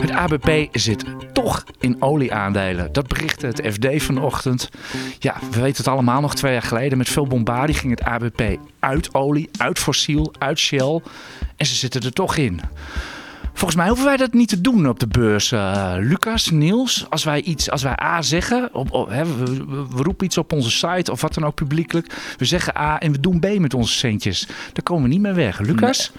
Het ABP zit toch in olieaandelen. Dat berichtte het FD vanochtend. Ja, we weten het allemaal nog twee jaar geleden. Met veel bombardie ging het ABP uit olie, uit fossiel, uit Shell. En ze zitten er toch in. Volgens mij hoeven wij dat niet te doen op de beurs. Uh, Lucas, Niels, als wij iets, als wij A zeggen, op, hè, we, roepen iets op onze site of wat dan ook publiekelijk. We zeggen A en we doen B met onze centjes. Daar komen we niet meer weg. Lucas?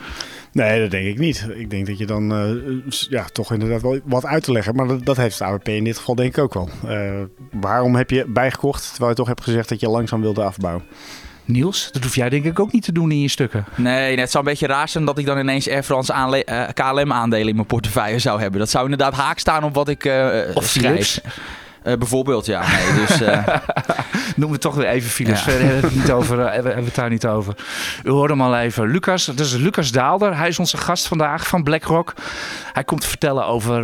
Nee, dat denk ik niet. Ik denk dat je dan uh, ja, toch inderdaad wel wat uit te leggen. Maar dat, dat heeft het AWP in dit geval denk ik ook wel. Uh, waarom heb je bijgekocht terwijl je toch hebt gezegd dat je langzaam wilde afbouwen? Niels, dat hoef jij denk ik ook niet te doen in je stukken. Nee, het zou een beetje raar zijn dat ik dan ineens Air France uh, KLM-aandelen in mijn portefeuille zou hebben. Dat zou inderdaad haak staan op wat ik uh, of schrijf. Uh, bijvoorbeeld, ja. Nee, dus, uh... Noem het toch weer even. Ja. Verder hebben we het, niet over, uh, hebben we het daar niet over. U hoorde hem al even. Lucas, dat is Lucas Daalder. Hij is onze gast vandaag van BlackRock. Hij komt te vertellen over,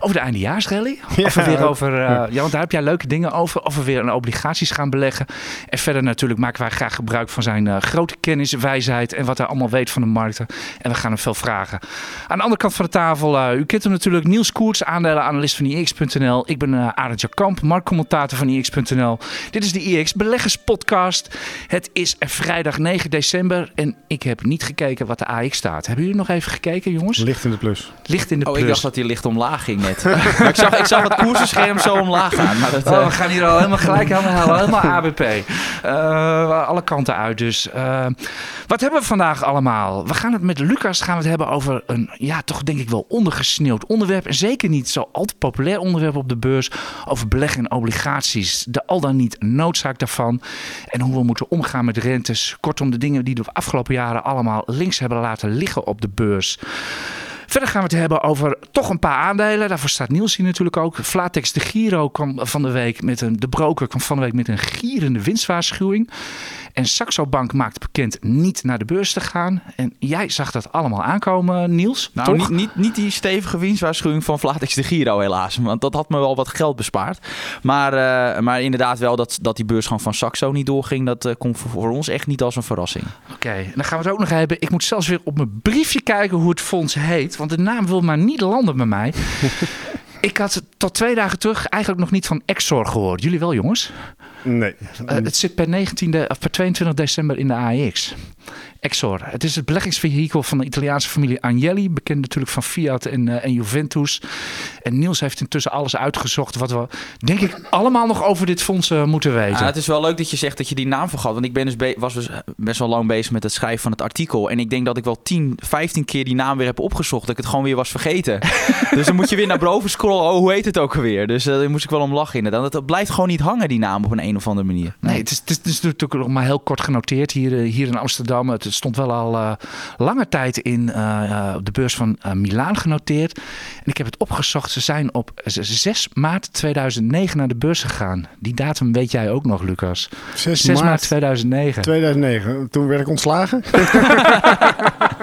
over de eindejaarsrally. Ja. Of we weer over, ja, want daar heb jij leuke dingen over. Of we weer een obligaties gaan beleggen. En verder natuurlijk maken wij graag gebruik van zijn grote kennis, wijsheid en wat hij allemaal weet van de markten. En we gaan hem veel vragen. Aan de andere kant van de tafel, u kent hem natuurlijk, Niels Koerts, aandelenanalist van IX.nl. Ik ben uh, Arend Kamp, marktcommentator van IX.nl. Dit is de IX Beleggers Podcast. Het is vrijdag 9 december en ik heb niet gekeken wat de AX staat. Hebben jullie nog even gekeken, jongens? Licht in de plus. Licht in de oh, plus. ik dacht dat hij licht omlaag ging net. maar ik zag, ik zag het koersenscherm zo omlaag gaan. Maar dat, oh, we gaan hier al helemaal gelijk aan halen. Helemaal ABP. Uh, alle kanten uit dus. Uh, wat hebben we vandaag allemaal? We gaan het met Lucas gaan we het hebben over een, ja, toch denk ik wel ondergesneeuwd onderwerp. En zeker niet zo al te populair onderwerp op de beurs over beleggen in obligaties, de al dan niet noodzaak daarvan en hoe we moeten omgaan met rentes. Kortom, de dingen die de afgelopen jaren allemaal links hebben laten liggen op de beurs. Verder gaan we het hebben over toch een paar aandelen. Daarvoor staat Niels hier natuurlijk ook. Flatex de Giro kwam van de week met een. De broker kwam van de week met een gierende winstwaarschuwing. En Saxo Bank maakt bekend niet naar de beurs te gaan. En jij zag dat allemaal aankomen, Niels. Nou, niet, niet, niet, die stevige winstwaarschuwing van Flatex de Giro, helaas. Want dat had me wel wat geld bespaard. Maar, uh, maar inderdaad wel dat, dat die beursgang van Saxo niet doorging. Dat uh, komt voor, voor, ons echt niet als een verrassing. Oké, okay, dan gaan we het ook nog hebben. Ik moet zelfs weer op mijn briefje kijken hoe het fonds heet. Want de naam wil maar niet landen bij mij. Ik had tot twee dagen terug eigenlijk nog niet van Exor gehoord. Jullie wel, jongens? Nee. Uh, het zit per, 19 of per 22 december in de AEX. Exor. Het is het beleggingsvehikel van de Italiaanse familie Agnelli. Bekend natuurlijk van Fiat en, uh, en Juventus. En Niels heeft intussen alles uitgezocht wat we, denk ik, allemaal nog over dit fonds uh, moeten weten. Ja, het is wel leuk dat je zegt dat je die naam vergat. Want ik ben dus was dus best wel lang bezig met het schrijven van het artikel. En ik denk dat ik wel 10, 15 keer die naam weer heb opgezocht. Dat ik het gewoon weer was vergeten. dus dan moet je weer naar boven scrollen. Oh, hoe heet het ook alweer? Dus uh, daar moest ik wel om lachen inderdaad. Het blijft gewoon niet hangen, die naam, op een, een of andere manier. Nee, nee het, is, het, is, is natuurlijk nog maar heel kort genoteerd hier, hier in Amsterdam. Het stond wel al uh, lange tijd in uh, op de beurs van Milaan genoteerd. En ik heb het opgezocht. Ze zijn op 6 maart 2009 naar de beurs gegaan. Die datum weet jij ook nog, Lucas. 6, 6 maart 2009. 2009. Toen werd ik ontslagen.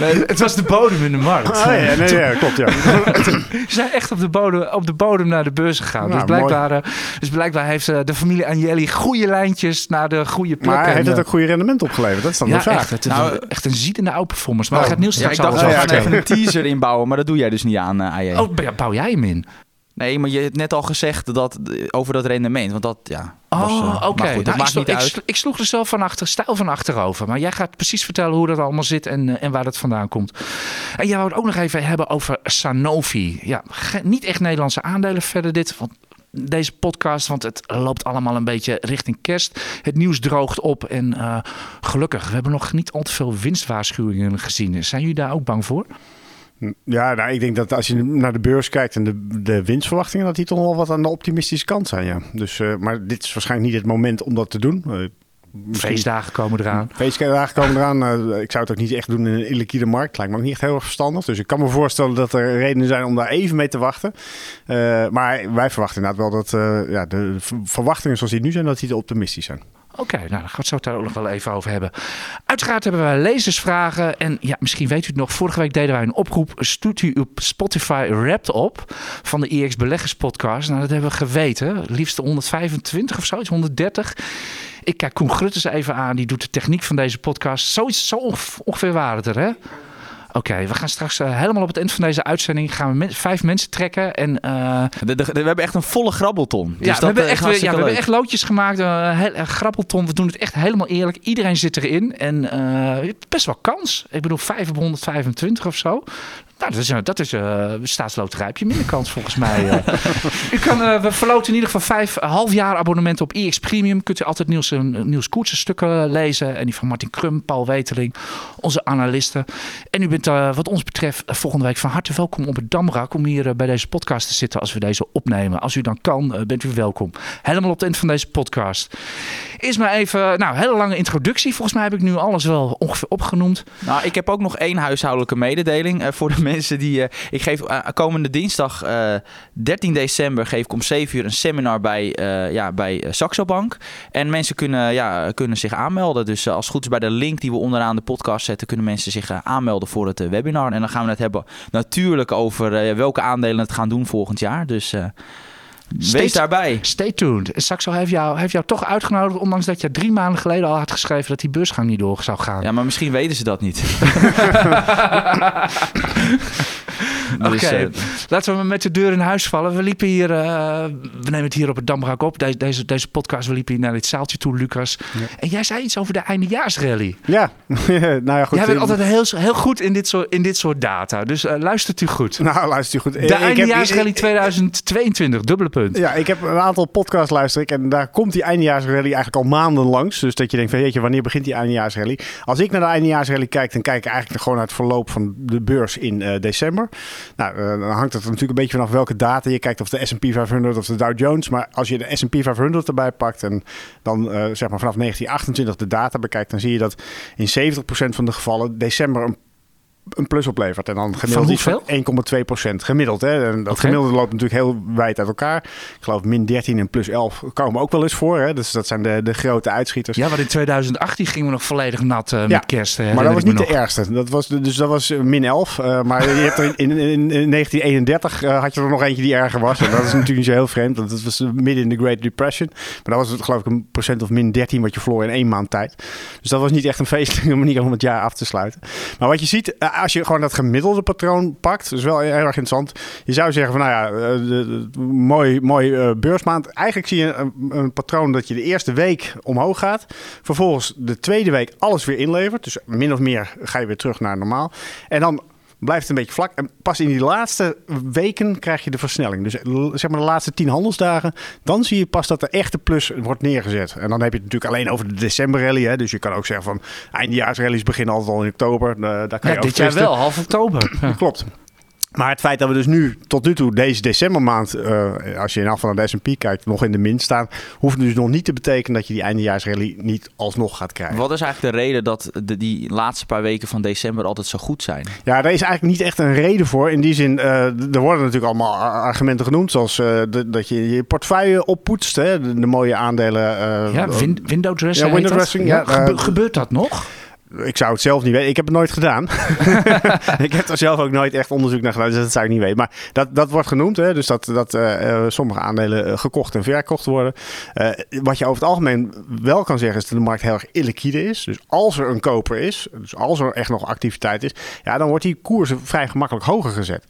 nee, het was de bodem in de markt. Ah, ja, nee, ja, klopt, ja. Ze zijn echt op de, bodem, op de bodem naar de beurs gegaan. Nou, dus, blijkbaar, dus blijkbaar heeft de familie Agnelli goede lijntjes naar de goede plek. Maar heeft het ook goede rendement opgeleverd? Dat is dan ja, de vraag. Echt, het is nou, echt een zietende oude performance. Maar oh. gaat Niels ja, ik dacht ja, even een teaser inbouwen, maar dat doe jij dus niet aan, uh, AJ. Oh, bouw jij hem in? Nee, maar je hebt net al gezegd dat, over dat rendement. Want dat, ja. Oh, uh, oké. Okay. Dat nou, maakt niet ik, uit. Ik, ik sloeg er zelf van achter, stijl van achterover. Maar jij gaat precies vertellen hoe dat allemaal zit en, uh, en waar dat vandaan komt. En jij wou het ook nog even hebben over Sanofi. Ja, niet echt Nederlandse aandelen verder dit. Want deze podcast, want het loopt allemaal een beetje richting kerst. Het nieuws droogt op en uh, gelukkig, we hebben nog niet al te veel winstwaarschuwingen gezien. Zijn jullie daar ook bang voor? Ja, nou, ik denk dat als je naar de beurs kijkt en de, de winstverwachtingen, dat die toch wel wat aan de optimistische kant zijn. Ja. Dus, uh, maar dit is waarschijnlijk niet het moment om dat te doen. Uh, Feestdagen komen eraan. Feestdagen komen eraan. Uh, ik zou het ook niet echt doen in een illiquide markt. Lijkt me ook niet echt heel erg verstandig. Dus ik kan me voorstellen dat er redenen zijn om daar even mee te wachten. Maar wij verwachten inderdaad wel dat ja, de verwachtingen zoals die nu zijn, dat die te optimistisch zijn. Oké, nou, dan gaan we het zo daar ook nog wel even over hebben. Uiteraard hebben wij lezersvragen. En ja, misschien weet u het nog. Vorige week deden wij een oproep. Stuurt u op Spotify Wrapped op van de IX Beleggers podcast. Nou, dat hebben we geweten. Liefst 125 of zoiets, 130. Ik kijk Koen Grutters even aan. Die doet de techniek van deze podcast. Zo onge- ongeveer waren het er, hè? Oké, we gaan straks eh, helemaal op het eind van deze uitzending gaan we met, vijf mensen trekken. En eh, De- de- we hebben echt een volle grabbelton. Dus ja, dat we hebben eh, echt, weer- ja, we hebben echt loodjes gemaakt. heel, eh, grappelton. We doen het echt helemaal eerlijk. Iedereen zit erin. En je hebt best wel kans. Ik bedoel, 5 op 125 of zo. Nou, dat is, eh, dat is eh staatsloterij. Heb je minder kans volgens mij. eh. u kan, eh, we verloten in ieder geval vijf half jaar abonnementen op EX Premium. Kunt u altijd Niels, Niels Koertsen stukken lezen. En die van Martin Krum, Paul Weteling. Onze analisten. En u bent eh, wat ons betreft volgende week van harte welkom op het Damrak. Om hier bij deze podcast te zitten als we deze opnemen. Als u dan kan, bent u welkom. Helemaal op het eind van deze podcast. Eerst maar even, nou, een hele lange introductie. Volgens mij heb ik nu alles wel ongeveer opgenoemd. Nou, ik heb ook nog één huishoudelijke mededeling eh, voor de mensen die... eh, ik geef eh, komende dinsdag eh, 13 december geef ik om 7 uur een seminar bij, eh, ja, bij eh, Saxo Bank. En mensen kunnen, ja, kunnen zich aanmelden. Dus eh, als het goed is bij de link die we onderaan de podcast zetten... kunnen mensen zich eh, aanmelden voor het eh, webinar. En dan gaan we het hebben natuurlijk over eh, welke aandelen het gaan doen volgend jaar. Dus wees daarbij. Stay tuned. Saxo heeft jou, heeft jou toch uitgenodigd, ondanks dat je drie maanden geleden al had geschreven dat die beursgang niet door zou gaan. Ja, maar misschien weten ze dat niet. Oké, Dus, eh, laten we met de deur in huis vallen. We liepen hier, eh, we nemen het hier op het Damrak op, deze, deze, deze podcast. We liepen hier naar dit zaaltje toe, Lucas. En jij zei iets over de eindejaarsrally. Ja, nou ja, goed. jij bent altijd heel, heel goed in dit soort, in dit soort data, dus eh, luistert u goed. Nou, luister u goed. De Ik eindejaarsrally ik- 2022, dubbele punt. Ja, ik heb een aantal podcasts luister ik en daar komt die eindejaarsrally eigenlijk al maanden langs. Dus dat je denkt van, jeetje, wanneer begint die eindejaarsrally? Als ik naar de eindejaarsrally kijk, dan kijk ik eigenlijk gewoon naar het verloop van de beurs in eh, december. Nou, eh, dan hangt het natuurlijk een beetje vanaf welke data je kijkt, of de S&P 500 of de Dow Jones. Maar als je de S&P 500 erbij pakt en dan eh, zeg maar vanaf 1928 de data bekijkt, dan zie je dat in 70% van de gevallen december een een plus oplevert. En dan gemiddeld iets van 1,2 procent gemiddeld. Hè. En dat gemiddelde loopt natuurlijk heel wijd uit elkaar. Ik geloof min 13 en plus 11 komen ook wel eens voor. Hè. Dus dat zijn de, de grote uitschieters. Ja, want in 2018 gingen we nog volledig nat eh, Ja, met kerst. eh, maar dat was niet de ergste. Dat was, dus dat was min 11. eh, maar je hebt er in, in, in, in 1931 eh, had je er nog eentje die erger was. En dat is natuurlijk niet zo heel vreemd. Want dat was midden in de Great Depression. Maar dat was het geloof ik een procent of min 13 wat je verloor in één maand tijd. Dus dat was niet echt een feestelijke manier om het jaar af te sluiten. Maar wat je ziet, als je gewoon dat gemiddelde patroon pakt, is wel erg interessant. Je zou zeggen van, nou ja, eh, de- mooi, mooi eh, beursmaand. Eigenlijk zie je een, een patroon dat je de eerste week omhoog gaat. Vervolgens de tweede week alles weer inlevert. Dus min of meer ga je weer terug naar normaal. En dan blijft een beetje vlak. En pas in die laatste weken krijg je de versnelling. Dus l- zeg maar de laatste tien handelsdagen, dan zie je pas dat de echte plus wordt neergezet. En dan heb je het natuurlijk alleen over de decemberrally. Hè. Dus je kan ook zeggen van eindejaarsrallies beginnen altijd al in oktober. Eh, daar kan je Ja, dit jaar wel, half oktober. Ja. Klopt. Maar het feit dat we dus nu tot nu toe deze decembermaand, eh, als je in afval naar de S&P kijkt, nog in de min staan, hoeft dus nog niet te betekenen dat je die eindejaarsrally niet alsnog gaat krijgen. Wat is eigenlijk de reden dat de, die laatste paar weken van december altijd zo goed zijn? Ja, daar is eigenlijk niet echt een reden voor. In die zin, eh, er worden natuurlijk allemaal ar- argumenten genoemd, zoals eh, de- dat je je portefeuille oppoetst, hè, de, de mooie aandelen. eh, Ja, win window dressing. Ja, window dressing, ja, Gebe- gebeurt dat nog? Ik zou het zelf niet weten. Ik heb het nooit gedaan. ik heb er zelf ook nooit echt onderzoek naar gedaan, dus dat zou ik niet weten. Maar dat, dat wordt genoemd, hè? dus dat, dat eh, eh, sommige aandelen eh, gekocht en verkocht worden. Wat je over het algemeen wel kan zeggen, is dat de markt heel erg illiquide is. Dus als er een koper is, dus als er echt nog activiteit is, ja, dan wordt die koers vrij gemakkelijk hoger gezet.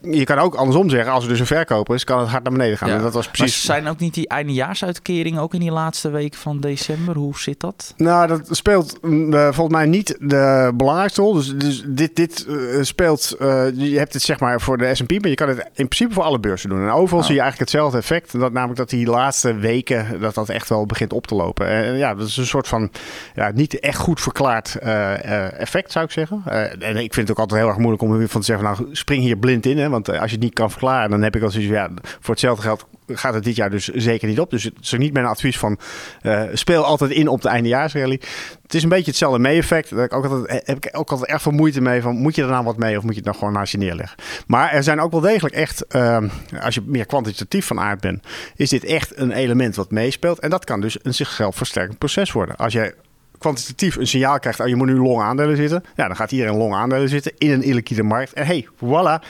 Je kan ook andersom zeggen, als er dus een verkoper is, kan het hard naar beneden gaan. Ja. En dat was Maar precies. zijn ook niet die eindejaarsuitkeringen ook in die laatste week van december? Hoe zit dat? Nou, dat speelt mm, volgens mij niet de belangrijkste rol. Dus, dus dit, dit eh, speelt. eh, je hebt het zeg maar voor de SP, maar je kan het in principe voor alle beurzen doen. En overal Oh. zie je eigenlijk hetzelfde effect. Dat, namelijk dat die laatste weken dat dat echt wel begint op te lopen. En ja, dat is een soort van ja, niet echt goed verklaard eh, effect, zou ik zeggen. En ik vind het ook altijd heel erg moeilijk om er weer van te zeggen: nou, spring hier blind in. Hè? Want als je het niet kan verklaren, dan heb ik al zoiets van, ja, voor hetzelfde geld gaat het dit jaar dus zeker niet op. Dus het is niet mijn advies van uh, speel altijd in op de eindejaarsrally. Het is een beetje hetzelfde mee-effect. Daar heb ik ook altijd, heb ik ook altijd erg veel moeite mee. Van, moet je er nou wat mee of moet je het nou gewoon naast je neerleggen? Maar er zijn ook wel degelijk echt, uh, als je meer kwantitatief van aard bent, is dit echt een element wat meespeelt. En dat kan dus een zichzelf versterkend proces worden. Als jij kwantitatief een signaal krijgt, oh, je moet nu long aandelen zitten. Ja, dan gaat iedereen long aandelen zitten in een illiquide markt. En hey, voilà,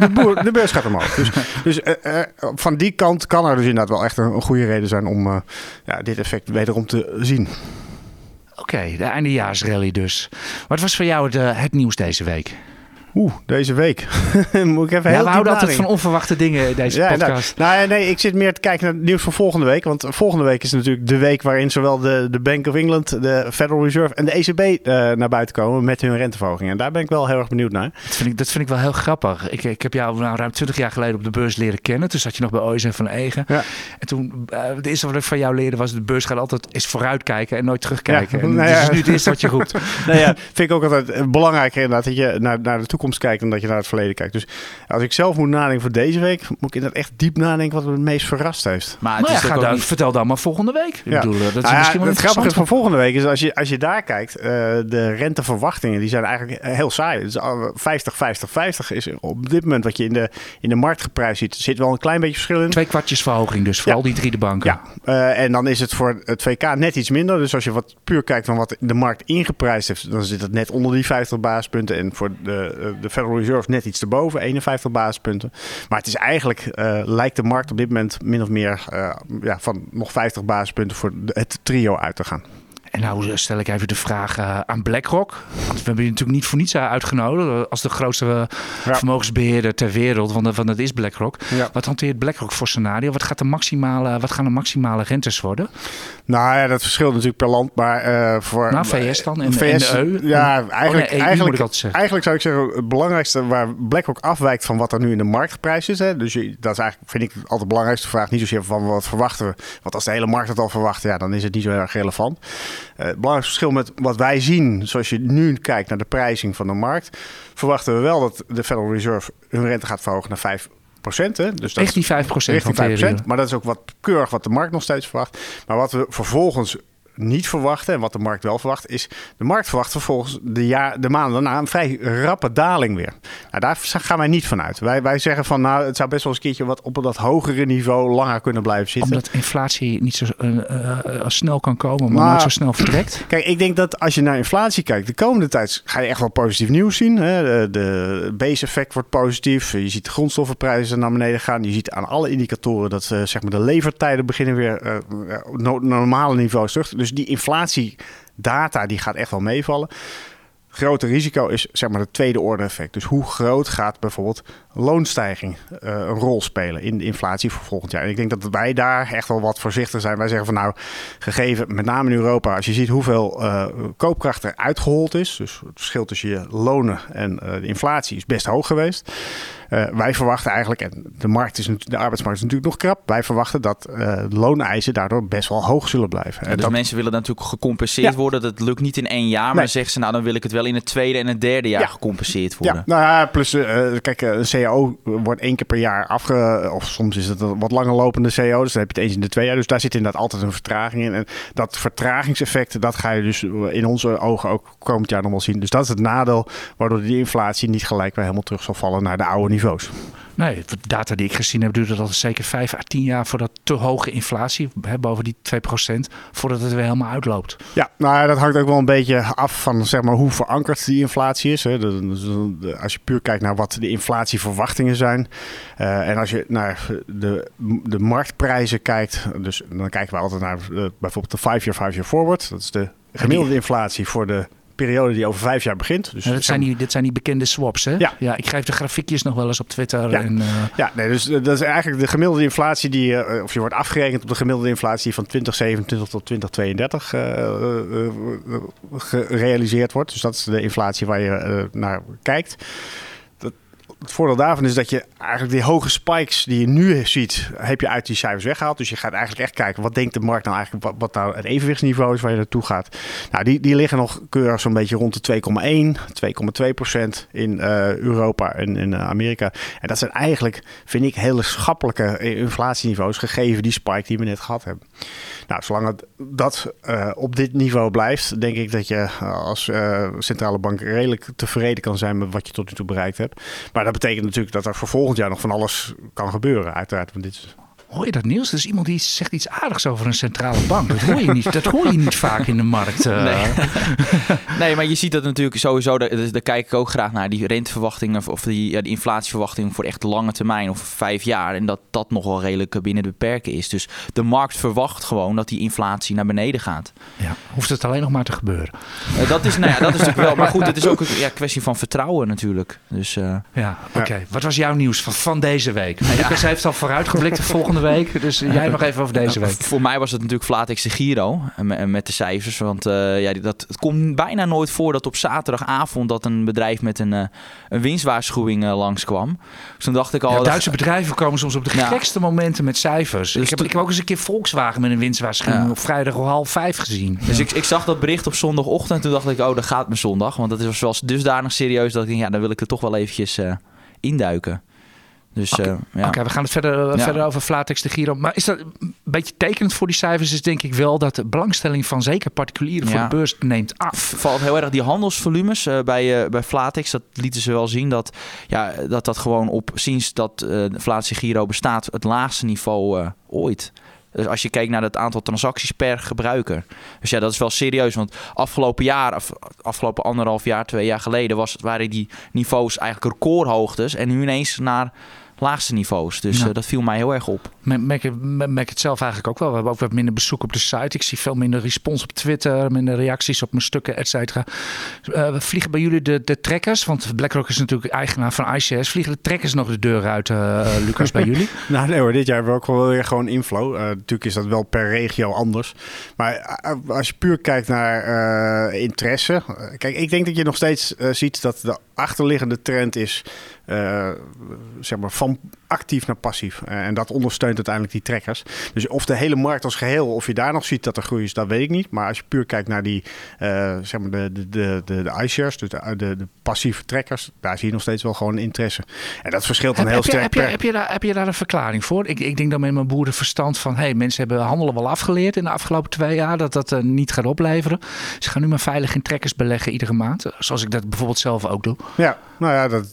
de, de beurs gaat omhoog. Dus, dus uh, uh, van die kant kan er dus inderdaad wel echt een, goede reden zijn om uh, ja, dit effect wederom te zien. Oké, de eindejaarsrally dus. Wat was voor jou het, het nieuws deze week? Oeh, deze week. Moet ik even ja, heel we houden altijd van onverwachte dingen deze ja, podcast. Nou, nou, nee, ik zit meer te kijken naar het nieuws van volgende week. Want volgende week is natuurlijk de week waarin zowel de, de Bank of England, de Federal Reserve en de ECB uh, naar buiten komen met hun renteverhoging. En daar ben ik wel heel erg benieuwd naar. Dat vind ik, dat vind ik wel heel grappig. Ik, ik heb jou nou, ruim 20 jaar geleden op de beurs leren kennen. Toen zat je nog bij OSM van Egen. Ja. En toen, uh, het eerste wat ik van jou leerde was de beurs gaat altijd eens vooruitkijken en nooit terugkijken. Ja, en nou is nu het eerste wat je roept. nou ja, vind ik ook altijd belangrijker inderdaad dat je naar, naar de toekomst kijkt dan dat je naar het verleden kijkt. Dus als ik zelf moet nadenken voor deze week, moet ik inderdaad echt diep nadenken wat me het meest verrast heeft. Maar het is ja, dan, niet... vertel dan maar volgende week. Ja. Bedoel, dat is nou misschien wel het grappige van volgende week is als je, als je daar kijkt, uh, de renteverwachtingen die zijn eigenlijk heel saai. Dus 50, 50, 50 is op dit moment wat je in de, in de marktgeprijs ziet. Er zit wel een klein beetje verschil in. Twee kwartjes verhoging dus voor al die drie de banken. Ja, uh, en dan is het voor het VK net iets minder. Dus als je wat puur kijkt van wat de markt ingeprijsd heeft, dan zit het net onder die 50 basispunten. En voor de, de Federal Reserve net iets erboven, 51 basispunten. Maar het is eigenlijk, uh, lijkt de markt op dit moment min of meer uh, ja, van nog 50 basispunten voor het trio uit te gaan. En nou stel ik even de vraag uh, aan BlackRock. Want we hebben je natuurlijk niet voor niets uitgenodigd als de grootste ja. vermogensbeheerder ter wereld. Want, want dat is BlackRock. Ja. Wat hanteert BlackRock voor scenario? Wat, gaat de maximale, wat gaan de maximale rentes worden? Nou ja, dat verschilt natuurlijk per land. Maar uh, voor. Nou, VS dan? En, VS, en de EU? Ja, eigenlijk, oh, nee, eigenlijk, eigenlijk zou ik zeggen: het belangrijkste waar BlackRock afwijkt van wat er nu in de markt geprijsd is. Hè, dus je, dat is eigenlijk, vind ik, altijd de belangrijkste vraag. Niet zozeer van wat verwachten we. Want als de hele markt het al verwacht, ja, dan is het niet zo erg relevant. Het belangrijkste verschil met wat wij zien, zoals je nu kijkt naar de prijzing van de markt, verwachten we wel dat de Federal Reserve hun rente gaat verhogen naar 5 procent. Dus dat die 5 procent. Richting 5 Maar dat is ook wat keurig wat de markt nog steeds verwacht. Maar wat we vervolgens niet verwachten en wat de markt wel verwacht, is de markt verwacht vervolgens de, jaar, de maanden daarna een vrij rappe daling weer. Nou, daar gaan wij niet van uit. Wij, wij zeggen van nou, het zou best wel eens een keertje wat op dat hogere niveau langer kunnen blijven zitten. Omdat inflatie niet zo uh, uh, snel kan komen, maar, maar nooit zo snel vertrekt. Kijk, ik denk dat als je naar inflatie kijkt, de komende tijd ga je echt wel positief nieuws zien. Hè? De, de base effect wordt positief. Je ziet de grondstoffenprijzen naar beneden gaan. Je ziet aan alle indicatoren dat uh, zeg maar de levertijden beginnen weer no normale niveaus terug. Dus dus die inflatiedata die gaat echt wel meevallen. Grote risico is zeg maar het tweede orde effect. Dus hoe groot gaat bijvoorbeeld loonstijging uh, een rol spelen in de inflatie voor volgend jaar? En ik denk dat wij daar echt wel wat voorzichtig zijn. Wij zeggen van nou, gegeven met name in Europa, als je ziet hoeveel uh, koopkracht er uitgehold is, dus het verschil tussen je lonen en uh, de inflatie is best hoog geweest. Wij verwachten eigenlijk, en de, markt is, de arbeidsmarkt is natuurlijk nog krap, wij verwachten dat looneisen daardoor best wel hoog zullen blijven. Ja, dus dat... mensen willen natuurlijk gecompenseerd ja. worden. Dat lukt niet in één jaar, maar nee. zeggen ze nou dan wil ik het wel in het tweede en het derde jaar ja. gecompenseerd worden. Ja, nou ja, plus kijk, een Wordt één keer per jaar afge... of soms is het een wat langer lopende CAO, dus dan heb je het eens in de twee jaar. Dus daar zit inderdaad altijd een vertraging in. En dat vertragingseffect, dat ga je dus in onze ogen ook komend jaar nog wel zien. Dus dat is het nadeel, waardoor die inflatie niet gelijk weer helemaal terug zal vallen naar de oude niveau niveaus. Nee, de data die ik gezien heb, duurt het al zeker 5 à 10 jaar voordat te hoge inflatie, hè, boven die 2%, voordat het weer helemaal uitloopt. Ja, nou ja, dat hangt ook wel een beetje af van zeg maar, hoe verankerd die inflatie is. Hè. als je puur kijkt naar wat de inflatieverwachtingen zijn. Uh, en als je naar de, de marktprijzen kijkt, dus dan kijken we altijd naar uh, bijvoorbeeld de 5-year, 5-year forward. Dat is de gemiddelde inflatie voor de periode die over vijf jaar begint. Dus dat zijn die, dit zijn die bekende swaps, hè? Ja. ja. Ik geef de grafiekjes nog wel eens op Twitter. Ja, en, uh... ja nee, dus dat is eigenlijk de gemiddelde inflatie die, uh, of je wordt afgerekend op de gemiddelde inflatie van 2027 tot 2032 uh, gerealiseerd wordt. Dus dat is de inflatie waar je naar kijkt het voordeel daarvan is dat je eigenlijk die hoge spikes die je nu ziet, heb je uit die cijfers weggehaald. Dus je gaat eigenlijk echt kijken, wat denkt de markt nou eigenlijk, wat, wat nou het evenwichtsniveau is waar je naartoe gaat. Nou, die, die liggen nog keurig zo'n beetje rond de 2,1, 2,2 procent in eh, Europa en in eh, Amerika. En dat zijn eigenlijk, vind ik, hele schappelijke inflatieniveaus, gegeven die spike die we net gehad hebben. Nou, zolang het, dat uh, op dit niveau blijft, denk ik dat je als centrale bank redelijk tevreden kan zijn met wat je tot nu toe bereikt hebt. Maar dat betekent natuurlijk dat er voor volgend jaar nog van alles kan gebeuren, uiteraard. Want dit is Hoor je dat nieuws? Er is iemand die zegt iets aardigs over een centrale bank. Dat hoor je niet, dat hoor je niet vaak in de markt. Uh. Nee. nee, maar je ziet dat natuurlijk sowieso. Daar, daar kijk ik ook graag naar. Die renteverwachtingen of die, ja, die inflatieverwachtingen voor echt lange termijn of vijf jaar. En dat dat nog wel redelijk binnen de beperken is. Dus de markt verwacht gewoon dat die inflatie naar beneden gaat. Ja, hoeft het alleen nog maar te gebeuren. Uh, dat, is, nou ja, dat is natuurlijk wel. Maar goed, het is ook een ja, kwestie van vertrouwen natuurlijk. Dus, uh, ja, oké. Okay. Wat was jouw nieuws van, van deze week? Ja. Lucas heeft al vooruitgeblikt de volgende week. Dus jij nog even over deze week. Voor mij was het natuurlijk Flatex de Giro met de cijfers. Want uh, ja, dat, het komt bijna nooit voor dat op zaterdagavond dat een bedrijf met een, uh, een winstwaarschuwing uh, langskwam. Dus toen dacht ik al... Ja, Duitse dat... bedrijven komen soms op de gekste momenten met cijfers. Dus ik, heb, ik heb ook eens een keer Volkswagen met een winstwaarschuwing ja. op vrijdag om half vijf gezien. Dus ik, ik zag dat bericht op zondagochtend en toen dacht ik, oh, dat gaat mijn zondag. Want dat was wel dusdanig serieus dat ik denk, ja, dan wil ik er toch wel eventjes induiken. Dus, Oké, uh, ja. okay, we gaan het verder, ja. verder over Flatex de Giro. Maar is dat een beetje tekenend voor die cijfers? Is denk ik wel dat de belangstelling van zeker particulieren voor de beurs neemt af. Valt heel erg die handelsvolumes uh, bij, uh, bij Flatex. Dat lieten ze wel zien dat ja, dat, dat gewoon op sinds dat de Flatex Giro bestaat het laagste niveau ooit. Dus als je kijkt naar het aantal transacties per gebruiker. Dus ja, dat is wel serieus. Want afgelopen jaar, of afgelopen anderhalf jaar, twee jaar geleden, was, waren die niveaus eigenlijk recordhoogtes. En nu ineens naar laagste niveaus. Dus ja. uh, dat viel mij heel erg op. Merk, merk het zelf eigenlijk ook wel. We hebben ook wat minder bezoek op de site. Ik zie veel minder respons op Twitter, minder reacties op mijn stukken, et cetera. Uh, vliegen bij jullie de, de trekkers? Want BlackRock is natuurlijk eigenaar van iShares. Vliegen de trekkers nog de deur uit, uh, Lucas, bij jullie? nou nee hoor, dit jaar hebben we ook wel weer gewoon inflow. natuurlijk is dat wel per regio anders. Maar als je puur kijkt naar interesse. kijk, ik denk dat je nog steeds ziet dat de achterliggende trend is... Uh, zeg maar van actief naar passief. Uh, en dat ondersteunt uiteindelijk die trekkers. Dus of de hele markt als geheel, of je daar nog ziet dat er groei is, dat weet ik niet. Maar als je puur kijkt naar die, uh, zeg maar de, de, de, de, de iShares, dus de, de, de, passieve trekkers, daar zie je nog steeds wel gewoon interesse. En dat verschilt dan heb, heel heb sterk. Je, heb, je, heb, je daar, heb je daar een verklaring voor? Ik, ik denk dan met mijn boerenverstand van, hey, mensen hebben handelen wel afgeleerd in de afgelopen twee jaar, dat dat uh, niet gaat opleveren. Ze gaan nu maar veilig in trekkers beleggen iedere maand, zoals ik dat bijvoorbeeld zelf ook doe. Ja, nou ja, dat,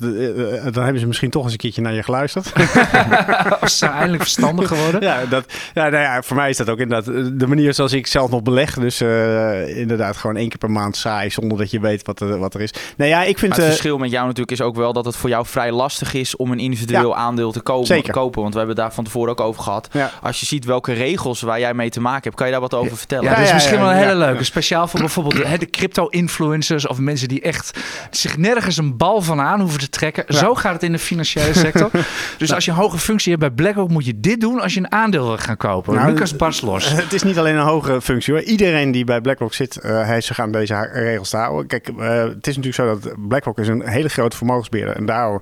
dan hebben ze misschien toch eens een keertje naar je geluisterd. Als ze eindelijk verstandig geworden. Ja, dat, ja, nou ja, voor mij is dat ook inderdaad de manier zoals ik zelf nog beleg. Dus uh, inderdaad gewoon één keer per maand saai zonder dat je weet wat er, wat er is. Nee, ja, ik vind, maar het uh, verschil met jou natuurlijk is ook wel dat het voor jou vrij lastig is om een individueel ja, aandeel te kopen, zeker. kopen. Want we hebben daar van tevoren ook over gehad. Ja. Als je ziet welke regels waar jij mee te maken hebt, kan je daar wat over vertellen? Ja, dat is misschien wel een hele leuke. Speciaal voor bijvoorbeeld de, de crypto-influencers of mensen die echt zich nergens een bal van aan hoeven te trekken. Zo gaat het in de financiële sector. dus als je een hoge functie hebt bij BlackRock, moet je dit doen als je een aandeel wil gaan kopen. Nou, Lucas los. Het is niet alleen een hoge functie hoor. Iedereen die bij BlackRock zit, uh, heeft zich aan deze regels te houden. Kijk, uh, het is natuurlijk zo dat BlackRock is een hele grote vermogensbeheerder. En daardoor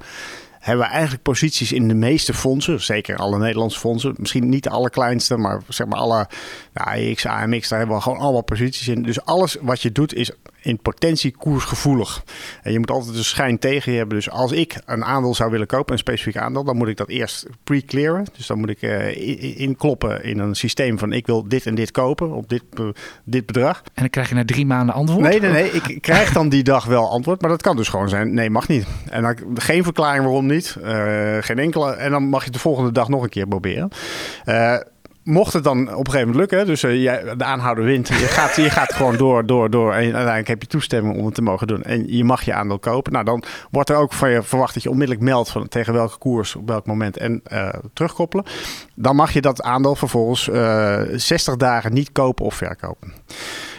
hebben we eigenlijk posities in de meeste fondsen. Zeker alle Nederlandse fondsen. Misschien niet de allerkleinste, maar zeg maar alle nou, AX, AMX, daar hebben we gewoon allemaal posities in. Dus alles wat je doet is in potentie koersgevoelig. En je moet altijd een schijn tegen je hebben. Dus als ik een aandeel zou willen kopen, een specifiek aandeel, dan moet ik dat eerst pre-clearen. Dus dan moet ik uh, inkloppen in een systeem van ik wil dit en dit kopen op dit, uh, dit bedrag. En dan krijg je na drie maanden antwoord? Nee, nee, nee. Ik krijg dan die dag wel antwoord, maar dat kan dus gewoon zijn, nee, mag niet. En dan geen verklaring waarom niet. Uh, geen enkele. En dan mag je de volgende dag nog een keer proberen. Mocht het dan op een gegeven moment lukken, dus uh, jij, de aanhouder wint, je gaat, je gaat gewoon door, door, door. En uiteindelijk heb je toestemming om het te mogen doen. En je mag je aandeel kopen. Nou, dan wordt er ook van je verwacht dat je onmiddellijk meldt van tegen welke koers, op welk moment en uh, terugkoppelen. Dan mag je dat aandeel vervolgens uh, 60 dagen niet kopen of verkopen.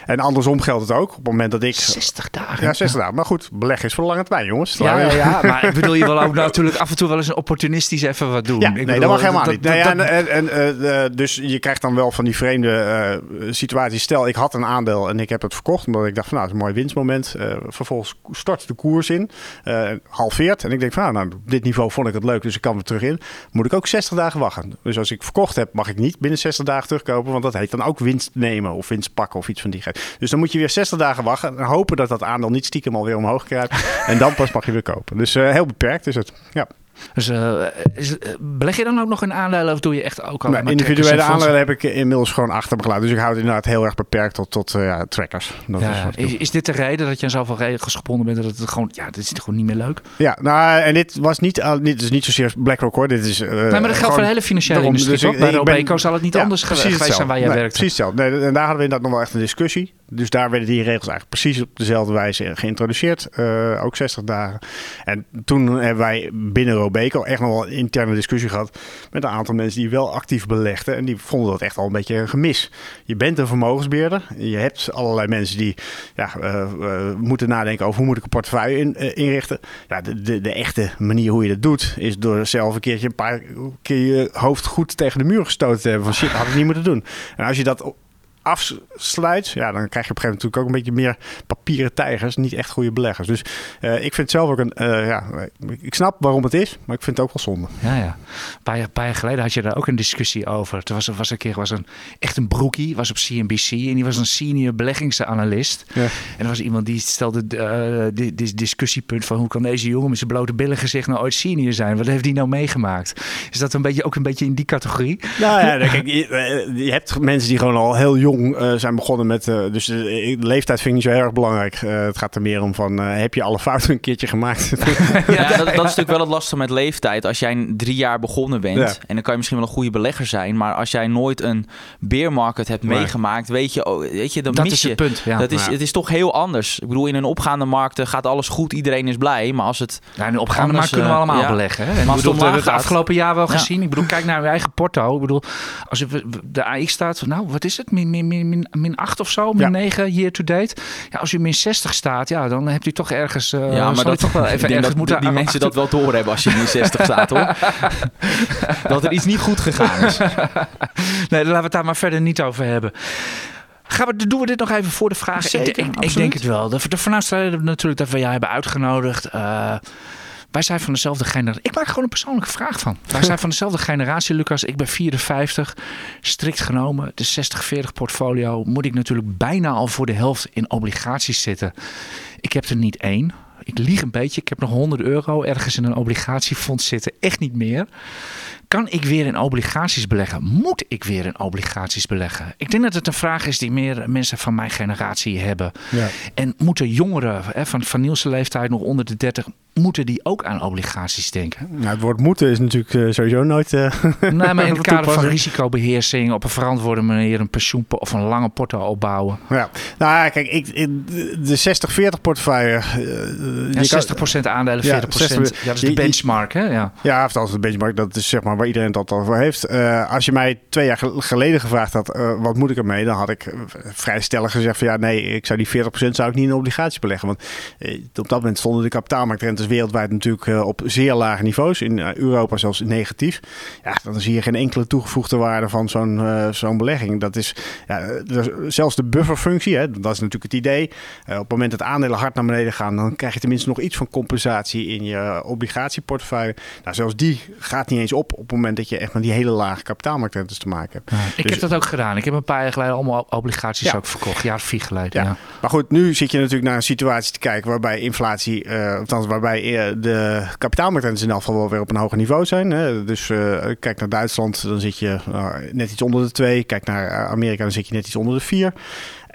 En andersom geldt het ook. Op het moment dat ik... 60 dagen. Ja, 60 dagen. Maar goed, beleggen is voor de lange termijn, jongens. Ja, ja, ja, maar ik bedoel, je wil ook natuurlijk af en toe wel eens een opportunistisch even wat doen. Ja, Ik nee, bedoel, dat mag helemaal dat- niet. dat- Nee, dat- en, en, en, eh, eh, dus je krijgt dan wel van die vreemde eh, situaties. Stel, ik had een aandeel en ik heb het verkocht. Omdat ik dacht van nou, het is een mooi winstmoment. Eh, vervolgens stort de koers in. eh, halveert. En ik denk van nou, nou, op dit niveau vond ik het leuk. Dus ik kan weer terug in. Moet ik ook 60 dagen wachten. Dus als ik verkocht heb, mag ik niet binnen 60 dagen terugkopen. Want dat heet dan ook winst nemen of winst pakken of iets van die geest. Dus dan moet je weer 60 dagen wachten. En hopen dat dat aandeel niet stiekem alweer omhoog kruipt. en dan pas mag je weer kopen. Dus eh, heel beperkt is het. Ja. Dus eh, is, eh, beleg je dan ook nog in aandelen of doe je echt ook al Maar individuele aandelen heb ik inmiddels gewoon achter me gelaten. Dus ik houd het inderdaad heel erg beperkt tot, tot eh, ja, trackers. Dat is Ja, is, is dit de reden dat je aan zoveel regels gebonden bent dat het gewoon, ja, dit is gewoon niet meer leuk? ja, nou, en dit was niet, al- dit is niet zozeer BlackRock hoor. Dit is, nee, maar dat geldt gewoon- voor de hele financiële daarom, industrie, dus ik- Bij Robeco zal het niet Ja, anders geweest zijn waar jij Nee, werkt. Precies hetzelfde. Nee, en daar hadden we inderdaad nog wel echt een discussie. Dus daar werden die regels eigenlijk precies op dezelfde wijze geïntroduceerd. Eh, ook 60 dagen. En toen hebben wij binnen Robeco echt nog wel een interne discussie gehad met een aantal mensen die wel actief belegden. En die vonden dat echt al een beetje een gemis. Je bent een vermogensbeheerder. Je hebt allerlei mensen die ja, eh, eh, moeten nadenken over hoe moet ik een portefeuille in, inrichten. Ja, de, de, echte manier hoe je dat doet is door zelf een keertje een paar keer je hoofd goed tegen de muur gestoten te hebben. Van shit, had ik niet moeten doen. En als je dat afsluit, ja, dan krijg je op een gegeven moment natuurlijk ook een beetje meer papieren tijgers, niet echt goede beleggers. Dus eh, ik vind het zelf ook een, eh, ja, ik snap waarom het is, maar ik vind het ook wel zonde. Ja, ja. Een paar, jaar- paar jaar geleden had je daar ook een discussie over. Er was, er was een keer was een, echt een broekie, was op CNBC en die was een senior beleggingsanalist. Ja. En er was iemand die stelde eh dit dit discussiepunt van hoe kan deze jongen met zijn blote billen gezicht nou ooit senior zijn? Wat heeft die nou meegemaakt? Is dat een beetje, ook een beetje in die categorie? Nou ja, kijk, je, je hebt mensen die gewoon al heel jong eh, zijn begonnen met, eh, dus de, de leeftijd vind ik niet zo heel erg belangrijk. Eh, het gaat er meer om van, eh, heb je alle fouten een keertje gemaakt? Ja, dat, dat is natuurlijk wel het lastige met leeftijd. Als jij drie jaar begonnen bent, Ja. en dan kan je misschien wel een goede belegger zijn, maar als jij nooit een beermarket hebt Nee. meegemaakt, weet je, oh, weet je dan dat mis is je. het punt. Ja. dat is, Ja. Het is toch heel anders. Ik bedoel, in een opgaande markt eh, gaat alles goed, iedereen is blij. Maar als het. Ja, in de opgaande Anders, markt kunnen we eh, allemaal ja. beleggen. Hè? En Maar het bedoel, we hebben omlaag het gaat- afgelopen jaar wel Ja. gezien. Ik bedoel, kijk naar uw eigen porto. Ik bedoel, als de AX staat, nou, wat is het? Min, min, min, min, min 8 of zo, min Ja. 9 year to date. Ja, als u min 60 staat, ja, dan hebt u toch ergens. eh, ja, maar dat, toch wel even ergens dat moeten die mensen dat wel doorhebben als je in 60 staat hoor. dat er iets niet goed gegaan is. nee, dan laten we het daar maar verder niet over hebben. Gaan we, doen we dit nog even voor de vragen? Zeker, ik, ik, denk het wel. De, de voornaamste reden natuurlijk dat we jou hebben uitgenodigd. eh, wij zijn van dezelfde generatie. Ik maak gewoon een persoonlijke vraag van. Wij zijn van dezelfde generatie, Lucas. Ik ben 54. Strikt genomen, de 60-40 portfolio moet ik natuurlijk bijna al voor de helft in obligaties zitten. Ik heb er niet één. Ik lieg een beetje. Ik heb nog 100 euro ergens in een obligatiefonds zitten. Echt niet meer. Kan ik weer in obligaties beleggen? Moet ik weer in obligaties beleggen? Ik denk dat het een vraag is die meer mensen van mijn generatie hebben. Ja. En moeten jongeren hè, van, van Niels' leeftijd nog onder de 30, moeten die ook aan obligaties denken? Nou, het woord moeten is natuurlijk eh, sowieso nooit... eh, Nee, maar in het kader van risicobeheersing op een verantwoorde manier een pensioen of een lange porto opbouwen. Ja, nou kijk, ik, ik- de 60-40 portefeuille. eh, Ja, je kan- 60% aandelen, 40%. Ja, Ja, 60%. dat is de je- benchmark, hè? Ja. Ja, of als het benchmark, dat is zeg maar iedereen het altijd over heeft. Eh, als je mij twee jaar gel- geleden gevraagd had, eh, wat moet ik ermee? Dan had ik eh, vrij stellig gezegd van ja, nee, ik zou die 40% zou ik niet in obligaties beleggen. Want op dat moment stonden de kapitaalmarktrentes wereldwijd natuurlijk op zeer lage niveaus. In Europa zelfs negatief. Ja, dan zie je geen enkele toegevoegde waarde van zo'n zo'n belegging. Dat is ja, zelfs de bufferfunctie, hè, dat is natuurlijk het idee. Op het moment dat aandelen hard naar beneden gaan, dan krijg je tenminste nog iets van compensatie in je obligatieportefeuille. Nou, zelfs die gaat niet eens op op het moment dat je echt met die hele lage kapitaalmarktrentes te maken hebt. Ik Dus- heb dat ook gedaan. Ik heb een paar jaar geleden allemaal obligaties Ja. ook verkocht. Jaar of vier geleden. Ja. Maar goed, nu zit je natuurlijk naar een situatie te kijken waarbij inflatie, eh althans waarbij eh, de kapitaalmarktrentes in elk geval wel weer op een hoger niveau zijn. Hè. Dus eh, kijk naar Duitsland, dan zit je net iets onder de 2. Kijk naar Amerika, dan zit je net iets onder de 4.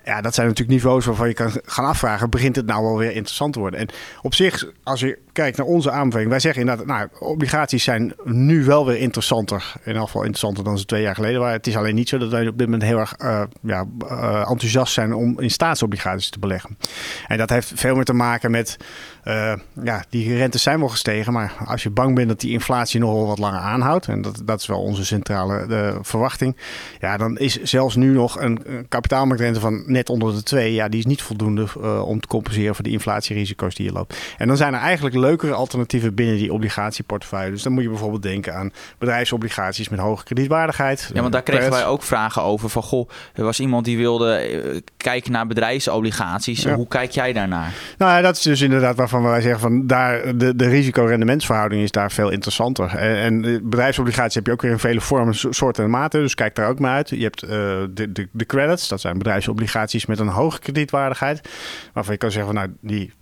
Ja, dat zijn natuurlijk niveaus waarvan je kan gaan afvragen, begint het nou wel weer interessant te worden? En op zich, als je kijkt naar onze aanbeveling, wij zeggen inderdaad, nou, obligaties zijn nu wel weer interessanter. In elk geval interessanter dan ze twee jaar geleden waren. Het is alleen niet zo dat wij op dit moment heel erg eh, ja, eh, enthousiast zijn om in staatsobligaties te beleggen. En dat heeft veel meer te maken met, eh, ja, die rentes zijn wel gestegen, maar als je bang bent dat die inflatie nog wel wat langer aanhoudt, en dat, dat is wel onze centrale eh, verwachting, ja, dan is zelfs nu nog een, een kapitaalmarktrente van net onder de 2, ja, die is niet voldoende uh, om te compenseren voor de inflatierisico's die je loopt. En dan zijn er eigenlijk leukere alternatieven binnen die obligatieportefeuille. Dus dan moet je bijvoorbeeld denken aan bedrijfsobligaties met hoge kredietwaardigheid. Ja, want daar kregen wij ook vragen over. Van goh, er was iemand die wilde kijken naar bedrijfsobligaties. Ja. Hoe kijk jij daarnaar? Nou ja, dat is dus inderdaad waarvan wij zeggen van daar de, de risico-rendementsverhouding is daar veel interessanter. En, en bedrijfsobligaties heb je ook weer in vele vormen, soorten en maten. Dus kijk daar ook maar uit. Je hebt uh, de, de, de credits, dat zijn bedrijfsobligaties met een hoge kredietwaardigheid. Waarvan je kan zeggen, van, nou, die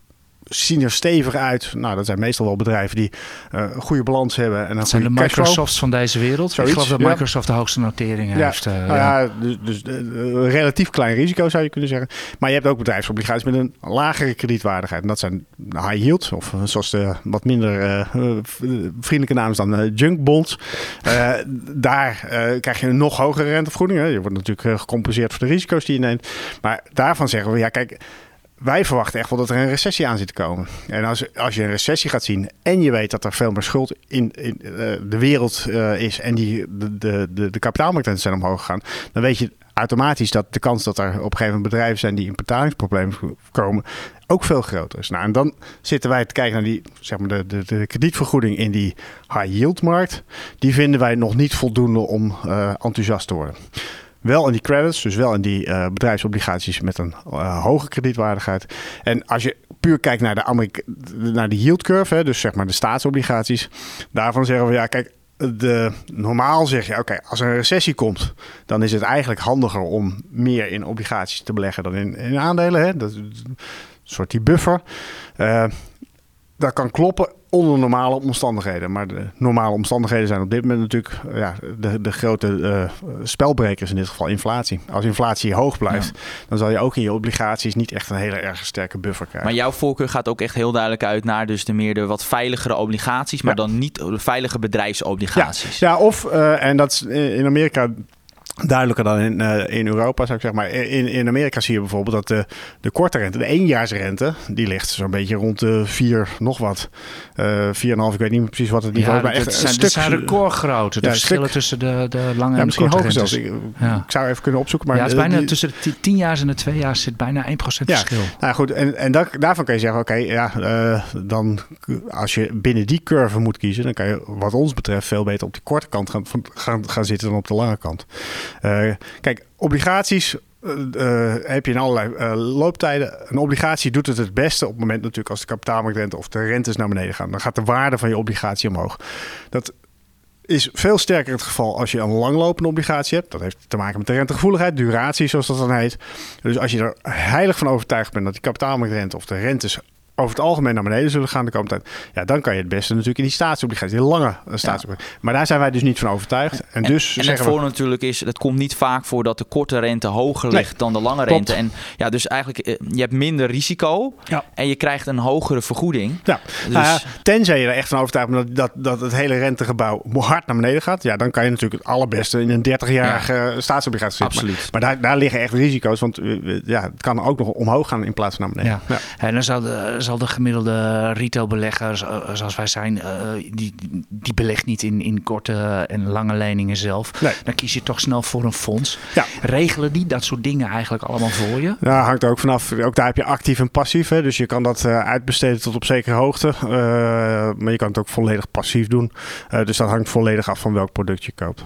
zien er stevig uit. Nou, dat zijn meestal wel bedrijven die uh, een goede balans hebben. En dat zijn de Microsofts van deze wereld. Zoiets, ik geloof dat Microsoft de hoogste noteringen ja. heeft. Uh, nou ja, dus, dus uh, relatief klein risico zou je kunnen zeggen. Maar je hebt ook bedrijfsobligaties met een lagere kredietwaardigheid. En dat zijn high yield, of zoals de wat minder vriendelijke naam is dan junk bonds. daar krijg je een nog hogere rentevergoeding. Hè. Je wordt natuurlijk gecompenseerd voor de risico's die je neemt. Maar daarvan zeggen we, ja kijk wij verwachten echt wel dat er een recessie aan zit te komen. En als, als je een recessie gaat zien en je weet dat er veel meer schuld in, in uh, de wereld uh, is en die, de, de, de, kapitaalmarkten zijn omhoog gegaan, dan weet je automatisch dat de kans dat er op een gegeven moment bedrijven zijn die in betalingsproblemen komen ook veel groter is. Nou, en dan zitten wij te kijken naar die, zeg maar de, de, de kredietvergoeding in die high yield markt. Die vinden wij nog niet voldoende om uh, enthousiast te worden. Wel in die credits, dus wel in die uh, bedrijfsobligaties met een uh, hoge kredietwaardigheid. En als je puur kijkt naar de, Amerika naar de yield curve, hè, dus zeg maar de staatsobligaties, daarvan zeggen we ja, kijk, de, normaal zeg je, oké, als er een recessie komt, dan is het eigenlijk handiger om meer in obligaties te beleggen dan in, in aandelen. Hè? Dat een soort die buffer. Uh, dat kan kloppen onder normale omstandigheden. Maar de normale omstandigheden zijn op dit moment natuurlijk ja, de, de grote uh, spelbrekers, in dit geval inflatie. Als inflatie hoog blijft, ja. dan zal je ook in je obligaties niet echt een hele erg sterke buffer krijgen. Maar jouw voorkeur gaat ook echt heel duidelijk uit naar dus de meer de wat veiligere obligaties, maar ja. dan niet de veilige bedrijfsobligaties. Ja, ja of, uh, en dat is in Amerika duidelijker dan in, uh, in Europa, zou ik zeggen. Maar in, in Amerika zie je bijvoorbeeld dat de, de korte rente, de éénjaarsrente, die ligt zo'n beetje rond de 4 nog wat. Uh, 4,5, ik weet niet precies wat het niveau ja, is. Maar echt het zijn, stuk, zijn recordgroot. De Ja, verschillen stuk- tussen de, de lange ja, en de korte hoger rentes. Ik, zou even kunnen opzoeken. Maar ja, het is eh, bijna die- tussen de 10 jaar en de 2 jaar zit bijna 1% Ja. verschil. Nou goed, en, en daarvan kan je zeggen, oké, ja, eh, dan als je binnen die curve moet kiezen, dan kan je wat ons betreft veel beter op die korte kant gaan, gaan, gaan zitten dan op de lange kant. Eh, kijk, obligaties eh, eh, heb je in allerlei looptijden. Een obligatie doet het het beste op het moment natuurlijk als de kapitaalmarktrente of de rentes naar beneden gaan. Dan gaat de waarde van je obligatie omhoog. Dat is veel sterker het geval als je een langlopende obligatie hebt. Dat heeft te maken met de rentegevoeligheid, duratie zoals dat dan heet. Dus als je er heilig van overtuigd bent dat die kapitaalmarktrente of de rentes over het algemeen naar beneden zullen gaan de komende tijd. Ja, dan kan je het beste natuurlijk in die staatsobligaties, die lange eh, staatsobligaties. Maar daar zijn wij dus niet van overtuigd. En, dus en het zeggen we, voor natuurlijk is, het komt niet vaak voor dat de korte rente hoger Nee, ligt dan de lange klopt. rente. En ja, dus eigenlijk, eh, je hebt minder risico Ja. en je krijgt een hogere vergoeding. Ja, Dus- nou ja, tenzij je er echt van overtuigd bent dat, dat, dat het hele rentegebouw hard naar beneden gaat. Ja, dan kan je natuurlijk het allerbeste in een 30-jarige staatsobligatie zitten. Absoluut. Maar, maar daar, daar liggen echt risico's, want eh, ja, het kan ook nog omhoog gaan in plaats van naar beneden. Ja. En dan zal de, zal de gemiddelde retailbelegger, zo- zoals wij zijn, eh, die, die belegt niet in, in korte en lange leningen zelf. Nee. Dan kies je toch snel voor een fonds. Ja. Regelen die dat soort dingen eigenlijk allemaal voor je? Ja, hangt er ook vanaf. Ook daar heb je actief en passief. Hè? Dus je kan dat eh, uitbesteden tot op zekere hoogte. Eh, maar je kan het ook volledig passief doen. Eh, dus dat hangt volledig af van welk product je koopt.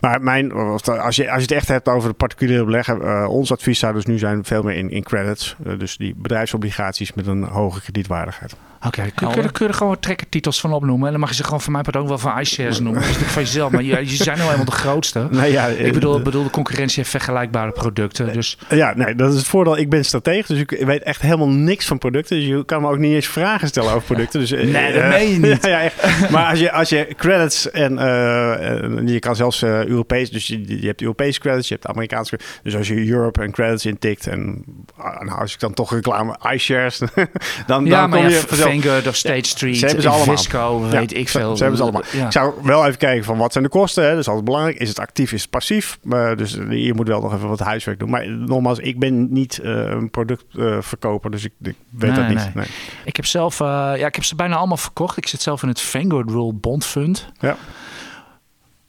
Maar mijn, als, je, als je het echt hebt over de particuliere belegger, eh, ons advies zou dus nu zijn veel meer in, in credits. Eh, dus die bedrijfsobligaties met een hoge kredietwaardigheid. Oké, kun, kun, je- kun je er gewoon trekkertitels van opnoemen? En dan mag je ze gewoon van mij part ook wel van iShares noemen. Dat is natuurlijk van jezelf, maar je, je zijn nou helemaal de grootste. Nee, ja, Ik bedoel, ik bedoel, de concurrentie heeft vergelijkbare producten. Dus Ja, nee, dat is het voordeel. Ik ben strateeg, dus ik weet echt helemaal niks van producten. Dus je kan me ook niet eens vragen stellen over producten. Dus, eh, Nee, dat eh, meen je niet. ja, ja, echt. Maar als je, als je credits en eh, eh, je kan zelfs eh, Europees, dus je, je hebt Europese credits, je hebt Amerikaanse credits. Dus als je Europe en credits intikt en ah, nou, als ik dan toch reclame iShares, dan, dan ja, kom je vanzelf. Vanguard of State Street, Ze hebben ze allemaal. Visco, Ja, weet ik veel. Ze hebben ze allemaal. Ja. Ik zou wel even kijken van wat zijn de kosten. Hè? Dat is altijd belangrijk. Is het actief, is het passief? Eh, dus je moet wel nog even wat huiswerk doen. Maar nogmaals, ik ben niet eh, een productverkoper, dus ik, ik weet Nee, dat niet. nee. Nee. Ik heb zelf, eh, ja, ik heb ze bijna allemaal verkocht. Ik zit zelf in het Vanguard Rule Bond Fund. Ja.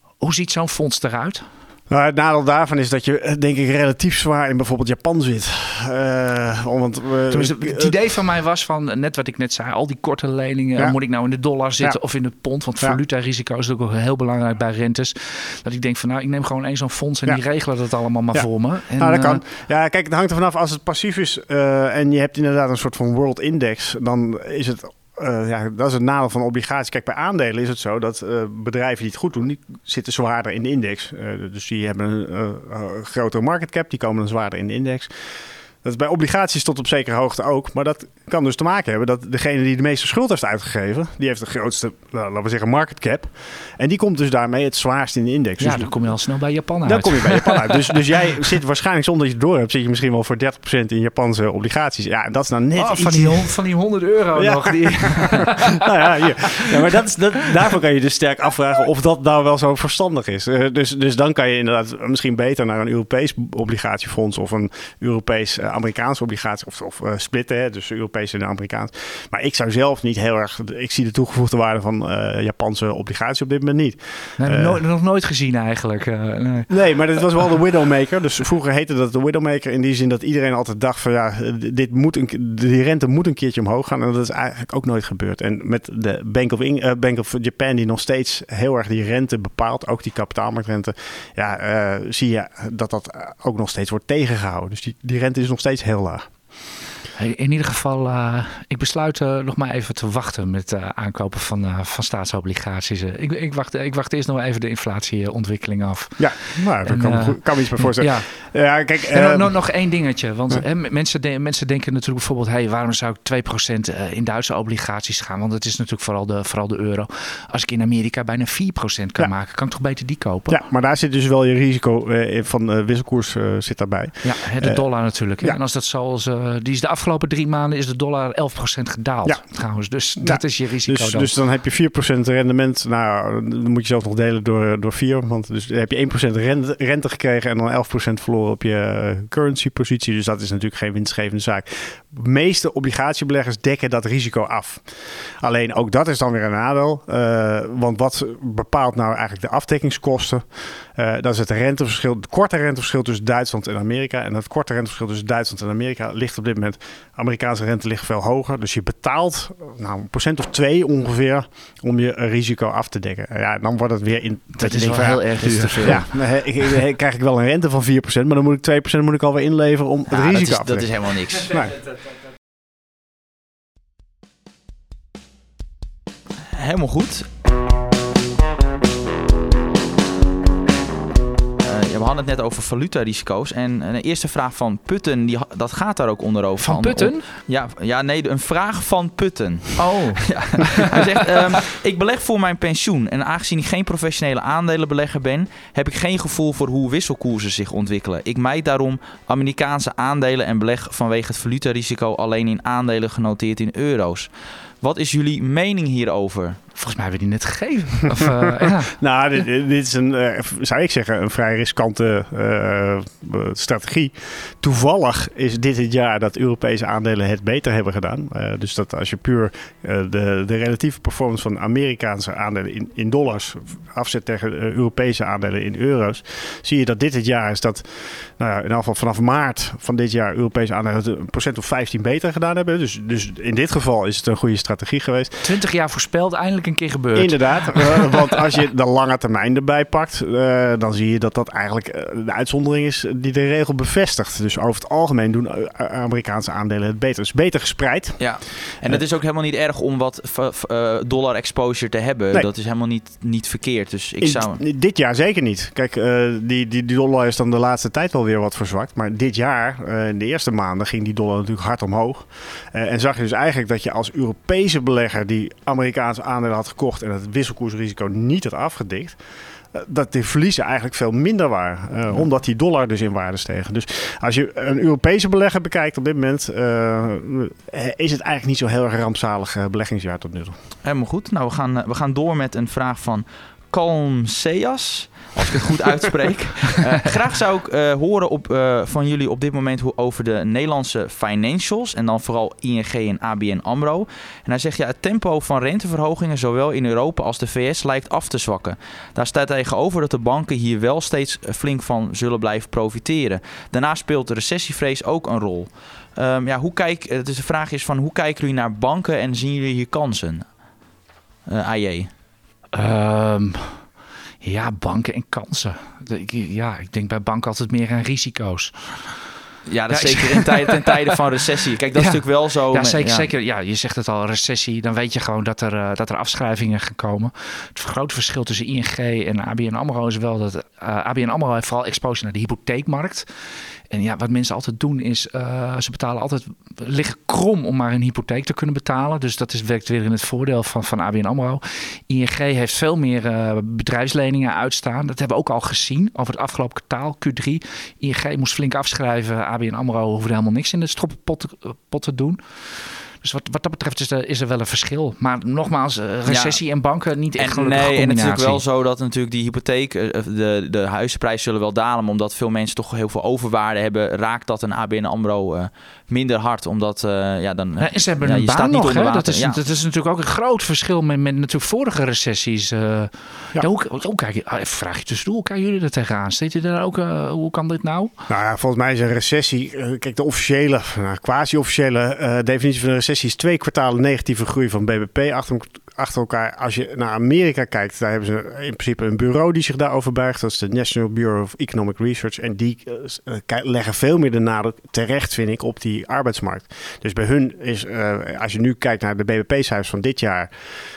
Hoe ziet zo'n fonds eruit? Nou, het nadeel daarvan is dat je, eh, denk ik, relatief zwaar in bijvoorbeeld Japan zit. Uh, want, uh, Tenminste, het idee van mij was van, net wat ik net zei, al die korte leningen. Ja. Moet ik nou in de dollar zitten Ja. of in het pond? Want valuta-risico is ook wel heel belangrijk bij rentes. Dat ik denk van, nou, ik neem gewoon één zo'n fonds en Ja. die regelen dat allemaal maar Ja. voor me. En, nou, dat eh, kan. Ja, kijk, het hangt er vanaf. Als het passief is eh, en je hebt inderdaad een soort van world index, dan is het. Eh, ja, dat is het nadeel van obligaties. Kijk, bij aandelen is het zo dat eh, bedrijven die het goed doen, die zitten zwaarder in de index. Eh, dus die hebben een grotere market cap, die komen dan zwaarder in de index. Dat is bij obligaties tot op zekere hoogte ook. Maar dat kan dus te maken hebben dat degene die de meeste schuld heeft uitgegeven, die heeft de grootste, nou, laten we zeggen, market cap. En die komt dus daarmee het zwaarst in de index. ja, Dus dan kom je al snel bij Japan uit. dan kom je bij Japan uit. Dus, dus jij zit waarschijnlijk zonder dat je het door hebt, zit je misschien wel voor 30% in Japanse obligaties. Ja, en dat is nou net Oh, van, die, van die 100 euro Ja. nog. Die, nou ja, hier. ja, maar dat is, dat, daarvoor kan je dus sterk afvragen of dat nou wel zo verstandig is. Eh, dus, dus dan kan je inderdaad misschien beter naar een Europees obligatiefonds of een Europees eh, Amerikaans obligatie of, of eh, splitten, hè, dus Europees en Amerikaans. Maar ik zou zelf niet heel erg, ik zie de toegevoegde waarde van eh, Japanse obligaties op dit moment niet. nee, Eh. nog nooit gezien eigenlijk. nee. Nee, maar dit was wel de Widowmaker. Dus vroeger heette dat de Widowmaker in die zin dat iedereen altijd dacht van ja, dit moet een, die rente moet een keertje omhoog gaan. En dat is eigenlijk ook nooit gebeurd. En met de Bank of, Bank of Japan die nog steeds heel erg die rente bepaalt, ook die kapitaalmarktrente, ja, zie je dat dat ook nog steeds wordt tegengehouden. Dus die, die rente is nog steeds heel laag. In ieder geval, eh, ik besluit eh, nog maar even te wachten met eh, aankopen van, van staatsobligaties. Ik, ik, wacht, ik wacht eerst nog even de inflatieontwikkeling af. Ja, nou, daar kan, kan me iets bij voorstellen. Ja, Ja, kijk, en nog- eh, nog, nog één dingetje. Want hè, mensen, de- mensen denken natuurlijk bijvoorbeeld... Hey, waarom zou ik 2% eh, in Duitse obligaties gaan? Want het is natuurlijk vooral de, vooral de euro. Als ik in Amerika bijna 4% kan Ja. maken... kan ik toch beter die kopen? ja, maar daar zit dus wel je risico van wisselkoers zit daarbij. Ja, hè, de dollar natuurlijk. hè. ja. En als dat zoals... eh, die is de afgelopen drie maanden is de dollar 11% gedaald. Ja. Trouwens, dus dat is je risico Dus dan. dus dan heb je 4% rendement. Nou, dan moet je zelf nog delen door, door 4. Want dus dan heb je 1% rente, rente gekregen en dan 11% verloren op je eh, currency positie. Dus dat is natuurlijk geen winstgevende zaak. De meeste obligatiebeleggers dekken dat risico af. Alleen ook dat is dan weer een nadeel. eh, want wat bepaalt nou eigenlijk de afdekkingskosten? Eh, dat is het renteverschil, het korte renteverschil tussen Duitsland en Amerika. En dat korte renteverschil tussen Duitsland en Amerika ligt op dit moment. Amerikaanse rente ligt veel hoger. Dus je betaalt nou, een procent of twee ongeveer om je risico af te dekken. Ja, dan wordt het weer in. dat je is wel van, heel ja, erg duur. Ja, dan he- ik, ik- krijg ik wel een rente van 4%, maar dan moet ik 2% moet ik alweer inleveren om Ja, het dat, risico is, af te dat is dekken. helemaal niks. Nee. Helemaal goed. We hadden het net over valutarisico's. En een eerste vraag van Putten, die, dat gaat daar ook onder over. Van Putten? Ja, ja, nee, een vraag van Putten. Oh, Hij zegt, ehm, ik beleg voor mijn pensioen. En aangezien ik geen professionele aandelenbelegger ben, heb ik geen gevoel voor hoe wisselkoersen zich ontwikkelen. Ik mijd daarom Amerikaanse aandelen en beleg vanwege het valutarisico alleen in aandelen genoteerd in euro's. Wat is jullie mening hierover? Volgens mij hebben we die net gegeven. Of, eh, ja. Nou, dit, dit is een, eh, zou ik zeggen, een vrij riskante eh, strategie. Toevallig is dit het jaar dat Europese aandelen het beter hebben gedaan. Dus dat als je puur de, de relatieve performance van Amerikaanse aandelen in, in dollars afzet tegen Europese aandelen in euro's, zie je dat dit het jaar is dat, nou ja, in ieder geval vanaf maart van dit jaar, Europese aandelen een procent of 15 beter gedaan hebben. Dus, dus in dit geval is het een goede strategie geweest. 20 jaar voorspeld, eindelijk een keer gebeurd. Inderdaad, eh, want als je de lange termijn erbij pakt, eh, dan zie je dat dat eigenlijk eh, de uitzondering is die de regel bevestigt. Dus over het algemeen doen Amerikaanse aandelen het beter. Dus beter gespreid. Ja, en het is ook helemaal niet erg om wat v- v- eh, dollar exposure te hebben. Nee. Dat is helemaal niet, niet verkeerd. Dus ik In- zou... dit jaar zeker niet. Kijk, eh, die, die, die dollar is dan de laatste tijd wel weer wat verzwakt. Maar dit jaar, eh, in de eerste maanden, ging die dollar natuurlijk hard omhoog. Eh, en zag je dus eigenlijk dat je als Europese belegger die Amerikaanse aandelen had gekocht en het wisselkoersrisico niet had afgedikt. eh, Dat de verliezen eigenlijk veel minder waren. eh, Omdat die dollar dus in waarde steeg. Dus als je een Europese belegger bekijkt op dit moment. eh, is het eigenlijk niet zo heel erg rampzalig beleggingsjaar tot nu toe. Helemaal goed. Nou, we gaan, we gaan door met een vraag van Calm Seas. Als ik het goed uitspreek. Eh, graag zou ik eh, horen op, eh, van jullie op dit moment hoe, over de Nederlandse financials. En dan vooral ING en ABN AMRO. En hij zegt ja, het tempo van renteverhogingen, zowel in Europa als de VS, lijkt af te zwakken. Daar staat tegenover dat de banken hier wel steeds flink van zullen blijven profiteren. Daarnaast speelt de recessievrees ook een rol. Ehm, ja, hoe kijk, dus de vraag is van hoe kijken jullie naar banken en zien jullie hier kansen? Uh, AJ. Ehm, ja, banken en kansen. Ja, ik denk bij banken altijd meer aan risico's. Ja, dat ja, zeker in tijden, tijden van recessie. Kijk, dat is natuurlijk wel zo. Ja, met, zeker, ja. zeker. Ja, je zegt het al, recessie. Dan weet je gewoon dat er, uh, dat er afschrijvingen gaan komen. Het grote verschil tussen ING en ABN AMRO is wel dat uh, ABN AMRO heeft vooral exposure naar de hypotheekmarkt. En ja, wat mensen altijd doen is, uh, ze betalen altijd, liggen krom om maar een hypotheek te kunnen betalen. Dus dat is, werkt weer in het voordeel van, van ABN AMRO. ING heeft veel meer uh, bedrijfsleningen uitstaan. Dat hebben we ook al gezien over het afgelopen kwartaal, Q3. ING moest flink afschrijven. ABN AMRO hoefde helemaal niks in de stroppenpot pot te doen. Dus wat, wat dat betreft is er, is er wel een verschil. Maar nogmaals, recessie ja. en banken niet echt en, Nee, en het is natuurlijk wel zo dat natuurlijk die hypotheek, de, de huizenprijzen zullen wel dalen. Omdat veel mensen toch heel veel overwaarde hebben, raakt dat een ABN AMRO uh, minder hard. Omdat, uh, ja, dan... Ja, en ze hebben ja, een baan nog, hè? Dat is, ja. dat is natuurlijk ook een groot verschil met, met natuurlijk vorige recessies. Uh, ja. Ja, hoe, hoe kijk je, even vraag je tussendoor, hoe kijken jullie er tegenaan? Steed je daar ook, uh, hoe kan dit nou? Nou ja, volgens mij is een recessie, kijk de officiële, nou, quasi-officiële definitie van een recessie is twee kwartalen negatieve groei van BBP achter, achter elkaar. Als je naar Amerika kijkt, daar hebben ze in principe een bureau die zich daarover buigt. Dat is de National Bureau of Economic Research. En die uh, leggen veel meer de nadruk terecht, vind ik, op die arbeidsmarkt. Dus bij hun is, uh, als je nu kijkt naar de BBP-cijfers van dit jaar,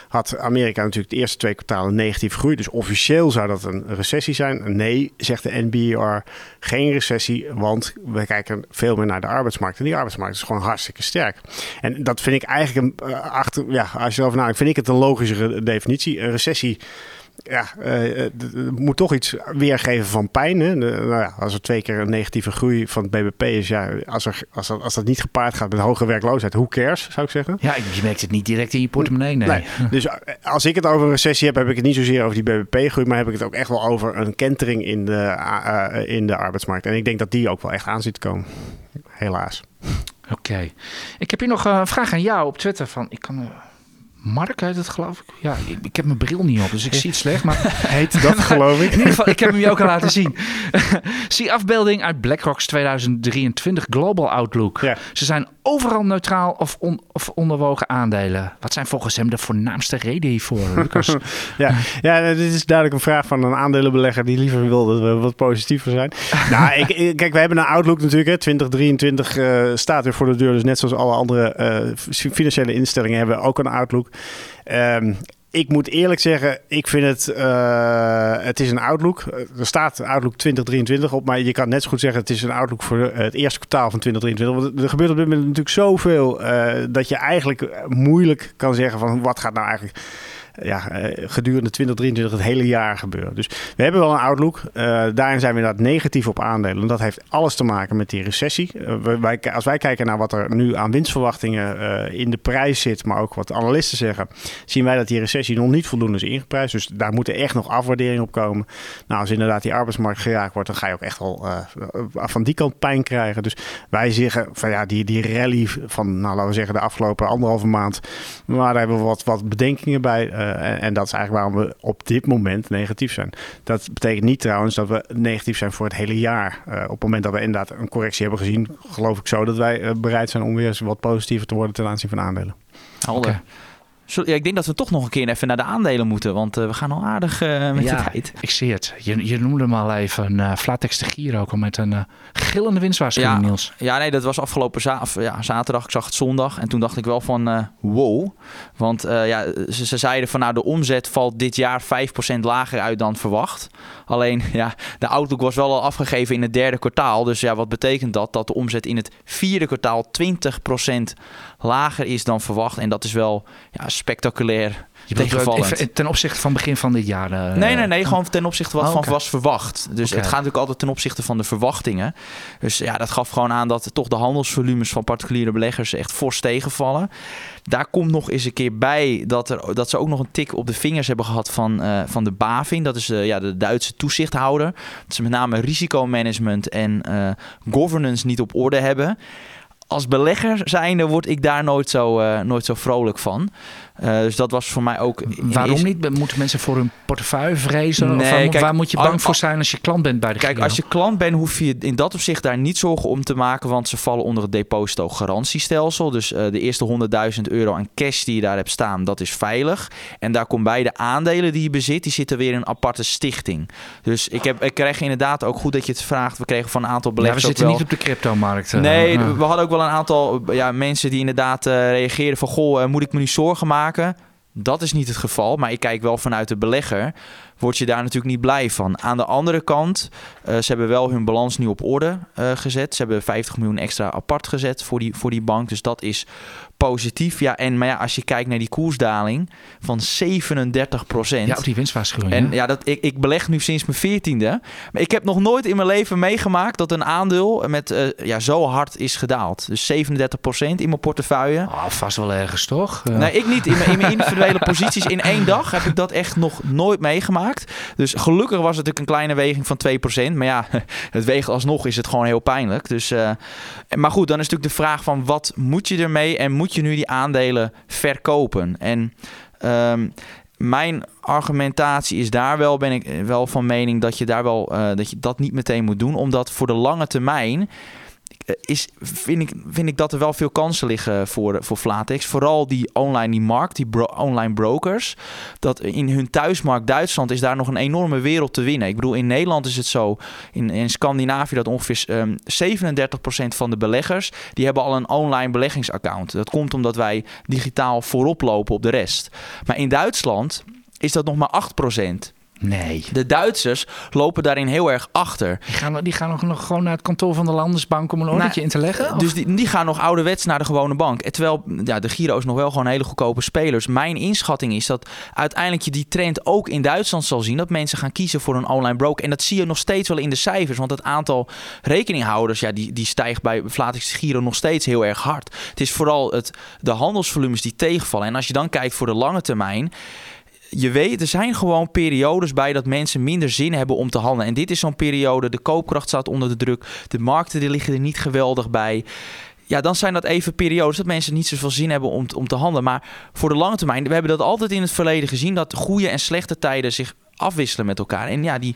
had Amerika natuurlijk de eerste twee kwartalen negatief groei. Dus officieel zou dat een recessie zijn. Nee, zegt de NBER, geen recessie, want we kijken veel meer naar de arbeidsmarkt. En die arbeidsmarkt is gewoon hartstikke sterk. En dat vind ik eigenlijk, een, achter, ja, als je erover nadenkt, vind ik het een logischere definitie. Een recessie ja, uh, moet toch iets weergeven van pijn. Hè? Nou ja, als er twee keer een negatieve groei van het BBP is, ja, als, er, als, dat, als dat niet gepaard gaat met hoge werkloosheid, hoe cares, zou ik zeggen? Ja, je merkt het niet direct in je portemonnee. Nee. nee. Dus als ik het over een recessie heb, heb ik het niet zozeer over die BBP-groei, maar heb ik het ook echt wel over een kentering in de, uh, in de arbeidsmarkt. En ik denk dat die ook wel echt aan zit komen. Helaas. Oké. Okay. Ik heb hier nog een vraag aan jou op Twitter van. Ik kan. Mark heet het, geloof ik. Ja, ik, ik, heb mijn bril niet op, dus ik zie het slecht. Maar heet dat, geloof ik. In ieder geval, ik heb hem je ook al laten zien. zie afbeelding uit BlackRock's 2023 Global Outlook. Ja. Ze zijn overal neutraal of, on, of onderwogen aandelen. Wat zijn volgens hem de voornaamste redenen hiervoor, Lucas? ja, ja, dit is duidelijk een vraag van een aandelenbelegger die liever wil dat we wat positiever zijn. nou, ik, kijk, we hebben een Outlook natuurlijk. Hè. 2023 uh, staat weer voor de deur. Dus net zoals alle andere uh, financiële instellingen hebben we ook een Outlook. Um, ik moet eerlijk zeggen, ik vind het, uh, het is een outlook. Er staat outlook 2023 op, maar je kan net zo goed zeggen het is een outlook voor het eerste kwartaal van 2023. Want er gebeurt op dit moment natuurlijk zoveel dat je eigenlijk moeilijk kan zeggen van wat gaat nou eigenlijk ja, gedurende 2023 het hele jaar gebeuren. Dus we hebben wel een outlook. Uh, daarin zijn we inderdaad negatief op aandelen. En dat heeft alles te maken met die recessie. Uh, wij, als wij kijken naar wat er nu aan winstverwachtingen in de prijs zit, maar ook wat analisten zeggen, zien wij dat die recessie nog niet voldoende is ingeprijsd. Dus daar moeten echt nog afwaarderingen op komen. Nou, als inderdaad die arbeidsmarkt geraakt wordt, dan ga je ook echt wel van die kant pijn krijgen. Dus wij zeggen van ja, die, die rally van, nou laten we zeggen, de afgelopen anderhalve maand, maar daar hebben we wat, wat bedenkingen bij. Uh, en dat is eigenlijk waarom we op dit moment negatief zijn. Dat betekent niet trouwens dat we negatief zijn voor het hele jaar. Uh, op het moment dat we inderdaad een correctie hebben gezien, geloof ik zo dat wij uh, bereid zijn om weer eens wat positiever te worden ten aanzien van aandelen. Helder. Okay. Ja, ik denk dat we toch nog een keer even naar de aandelen moeten, want uh, we gaan al aardig uh, met ja, de tijd. Ik zie het. Je, je noemde hem al even uh, Flatex de Giro, ook al met een gillende winstwaarschuwing, ja, Niels. Ja, nee, dat was afgelopen za ja, zaterdag. Ik zag het zondag en toen dacht ik wel van wow. Want ja, ze, ze, zeiden van nou de omzet valt dit jaar 5% lager uit dan verwacht. Alleen ja, de outlook was wel al afgegeven in het derde kwartaal. Dus ja, wat betekent dat? Dat de omzet in het vierde kwartaal 20% lager is dan verwacht. En dat is wel ja, spectaculair bedoelt, tegenvallend. Ten opzichte van begin van dit jaar. eh, Nee, nee, nee. Gewoon ten opzichte wat Oh, van was verwacht. Dus het gaat natuurlijk altijd ten opzichte van de verwachtingen. Dus ja, dat gaf gewoon aan dat toch de handelsvolumes van particuliere beleggers echt fors tegenvallen. Daar komt nog eens een keer bij dat, er, dat ze ook nog een tik op de vingers hebben gehad van, eh, van de BaFin. Dat is eh, ja, de Duitse toezichthouder. Dat ze met name risicomanagement en eh, governance niet op orde hebben. Als belegger zijnde word ik daar nooit zo, eh, nooit zo vrolijk van. Eh, dus dat was voor mij ook... Waarom niet? Moeten mensen voor hun portefeuille vrezen? of Nee, waar, moet- kijk, waar moet je al- bang voor zijn als je klant bent bij de Kijk, als je klant bent, hoef je in dat opzicht daar niet zorgen om te maken, want ze vallen onder het depositogarantiestelsel. Dus eh, de eerste 100.000 euro aan cash die je daar hebt staan, dat is veilig. En daar komt bij de aandelen die je bezit, die zitten weer in een aparte stichting. Dus ik, heb, ik krijg inderdaad ook goed dat je het vraagt. We kregen van een aantal ja, we beleggers zitten niet op de cryptomarkt. eh, Nee, we hadden ook wel een aantal ja, mensen die inderdaad reageerden van... Goh, moet ik me nu zorgen maken? Dat is niet het geval, maar ik kijk wel vanuit de belegger. Word je daar natuurlijk niet blij van. Aan de andere kant, eh, ze hebben wel hun balans nu op orde eh, gezet. Ze hebben 50 miljoen extra apart gezet voor die, voor die bank. Dus dat is positief. Ja, en maar ja, als je kijkt naar die koersdaling van 37 procent. Ja, op die winstwaarschuwing. En hè? ja, dat, ik, ik beleg nu sinds mijn veertiende. Maar ik heb nog nooit in mijn leven meegemaakt dat een aandeel met, eh, ja, zo hard is gedaald. Dus 37% in mijn portefeuille. Oh, vast wel ergens, toch? Eh, Nee, ik niet. In mijn, in mijn individuele posities in één dag heb ik dat echt nog nooit meegemaakt. Dus gelukkig was het natuurlijk een kleine weging van 2%. Maar ja, het wegen alsnog is het gewoon heel pijnlijk. Dus, eh, maar goed, dan is natuurlijk de vraag van wat moet je ermee? En moet je nu die aandelen verkopen? En ehm, mijn argumentatie is daar wel, ben ik wel van mening dat je daar wel eh, dat je dat niet meteen moet doen. Omdat voor de lange termijn is, vind, ik, vind ik dat er wel veel kansen liggen voor, voor Flatex. Vooral die online die markt, die online brokers. Dat in hun thuismarkt Duitsland is daar nog een enorme wereld te winnen. Ik bedoel, in Nederland is het zo, in, in Scandinavië dat ongeveer ehm 37% van de beleggers, die hebben al een online beleggingsaccount. Dat komt omdat wij digitaal voorop lopen op de rest. Maar in Duitsland is dat nog maar 8%. Nee. De Duitsers lopen daarin heel erg achter. Die gaan, die gaan ook nog gewoon naar het kantoor van de Landesbank om een ordertje in te leggen? Of- Dus die, die gaan nog ouderwets naar de gewone bank. Terwijl ja, de Giro is nog wel gewoon hele goedkope spelers. Mijn inschatting is dat uiteindelijk je die trend ook in Duitsland zal zien. Dat mensen gaan kiezen voor een online broker. En dat zie je nog steeds wel in de cijfers. Want het aantal rekeninghouders ja, die, die stijgt bij Flatix Giro nog steeds heel erg hard. Het is vooral het, de handelsvolumes die tegenvallen. En als je dan kijkt voor de lange termijn je weet, er zijn gewoon periodes bij dat mensen minder zin hebben om te handelen. En dit is zo'n periode, de koopkracht staat onder de druk. De markten die liggen er niet geweldig bij. Ja, dan zijn dat even periodes dat mensen niet zoveel zin hebben om, om te handelen. Maar voor de lange termijn, we hebben dat altijd in het verleden gezien... dat goede en slechte tijden zich afwisselen met elkaar. En ja, die,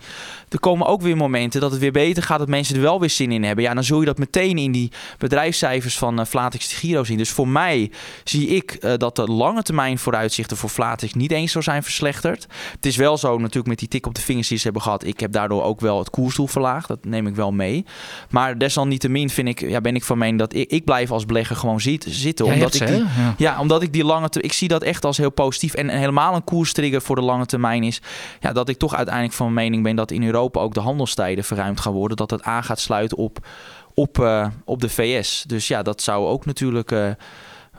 er komen ook weer momenten dat het weer beter gaat... dat mensen er wel weer zin in hebben. Ja, dan zul je dat meteen in die bedrijfscijfers van uh, Flatix de Giro zien. Dus voor mij zie ik uh, dat de lange termijn vooruitzichten voor Flatix... niet eens zo zijn verslechterd. Het is wel zo natuurlijk met die tik op de vingers die ze hebben gehad... ik heb daardoor ook wel het koersdoel verlaagd. Dat neem ik wel mee. Maar desalniettemin vind ik, ja, ben ik van mening dat ik, ik blijf als belegger gewoon zit, zitten. Jij omdat ik die? Ja. ja, omdat ik die lange ik zie dat echt als heel positief. En helemaal een koerstrigger voor de lange termijn is ja, dat ik toch uiteindelijk van mening ben dat in Europa ook de handelstijden verruimd gaan worden. Dat het aan gaat sluiten op, op, uh, op de VS. Dus ja, dat zou ook natuurlijk uh,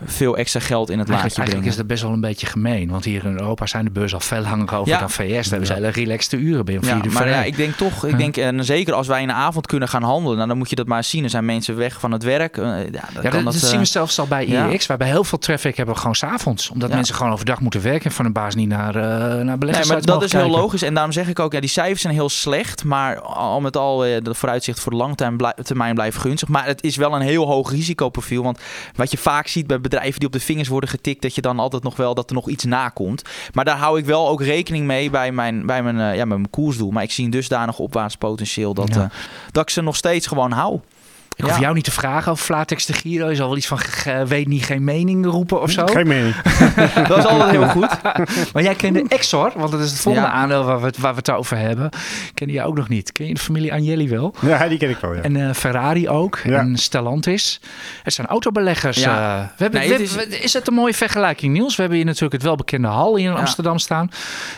veel extra geld in het eigenlijk, laadje eigenlijk brengen. is dat best wel een beetje gemeen. Want hier in Europa zijn de beurzen al veel langer over Ja. dan VS. Daar hebben ze hele relaxte uren binnen. Ja, maar ja, ik denk toch, ik denk, en zeker als wij in de avond kunnen gaan handelen, nou, dan moet je dat maar zien. Er zijn mensen weg van het werk. eh, ja, dat, dat, dat eh, zien we zelfs al bij. IEX. Hebben heel veel traffic hebben we gewoon s'avonds. Omdat mensen gewoon overdag moeten werken. En van een baas niet naar, uh, naar Nee, beleggers maar dat is heel logisch. En daarom zeg ik ook, ja, die cijfers zijn heel slecht. Maar al met al, de vooruitzicht voor de lange termijn, blij- termijn blijven gunstig. Maar het is wel een heel hoog risicoprofiel. Want wat je vaak ziet bij bedrijven die op de vingers worden getikt, dat je dan altijd nog wel dat er nog iets nakomt. Maar daar hou ik wel ook rekening mee bij mijn, bij mijn, eh, ja, mijn koersdoel. Maar ik zie een dusdanig opwaarts potentieel dat, Ja. eh, dat ik ze nog steeds gewoon hou. Ik hoef Ja. jou niet te vragen over Flatex de Giro. Je zal wel iets van ge- weet niet, geen mening roepen of zo. Geen mening. Dat is altijd heel goed. Maar jij kende Exor, want dat is het volgende Ja. aandeel waar we, het, waar we het over hebben. Ken je ook nog niet. Ken je de familie Agnelli wel? Ja, die ken ik wel, ja. En eh, Ferrari ook. Ja. En Stellantis. Het zijn autobeleggers. Ja. eh. we hebben, Nee, we- het is- we- is het een mooie vergelijking, Niels? We hebben hier natuurlijk het welbekende Hal hier in Ja. Amsterdam staan.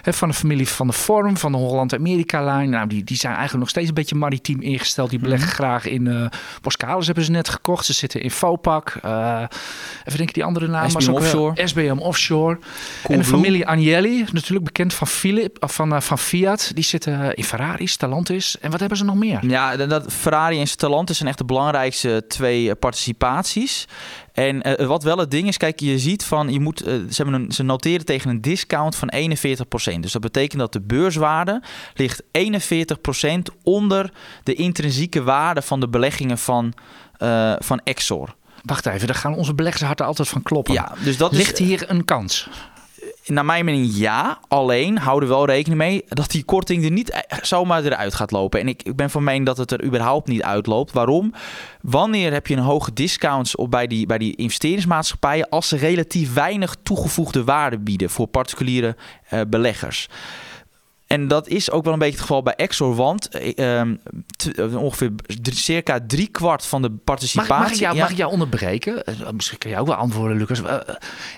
Hè, van de familie van de Forum, van de Holland-Amerika-lijn. Nou, die, die zijn eigenlijk nog steeds een beetje maritiem ingesteld. Die beleggen Mhm. graag in eh, Boskalis hebben ze net gekocht. Ze zitten in Fopak. Uh, even denken, die andere naam SBM Offshore. SBM Offshore. en de familie Agnelli, natuurlijk bekend van, Philip, of van, uh, van Fiat. Die zitten in Ferrari, Stellantis. En wat hebben ze nog meer? Ja, dat, Ferrari en Stellantis zijn echt de belangrijkste twee participaties. En uh, wat wel het ding is, kijk, je ziet van, je moet, uh, ze, een, ze noteren tegen een discount van 41%. Dus dat betekent dat de beurswaarde ligt 41% onder de intrinsieke waarde van de beleggingen van, uh, van Exor. Wacht even, daar gaan onze beleggers harten altijd van kloppen. Ja, dus dat ligt is, hier een kans? Naar mijn mening ja. Alleen houden we wel rekening mee dat die korting er niet zomaar eruit gaat lopen. En ik, ik ben van mening dat het er überhaupt niet uitloopt. Waarom? Wanneer heb je een hoge discounts op bij die, bij die investeringsmaatschappijen als ze relatief weinig toegevoegde waarde bieden voor particuliere uh, beleggers? En dat is ook wel een beetje het geval bij Exor, want uh, ongeveer circa drie kwart van de participatie... Mag, mag, ik, jou, ja. mag ik jou onderbreken? Uh, misschien kan je ook wel antwoorden, Lucas. Uh,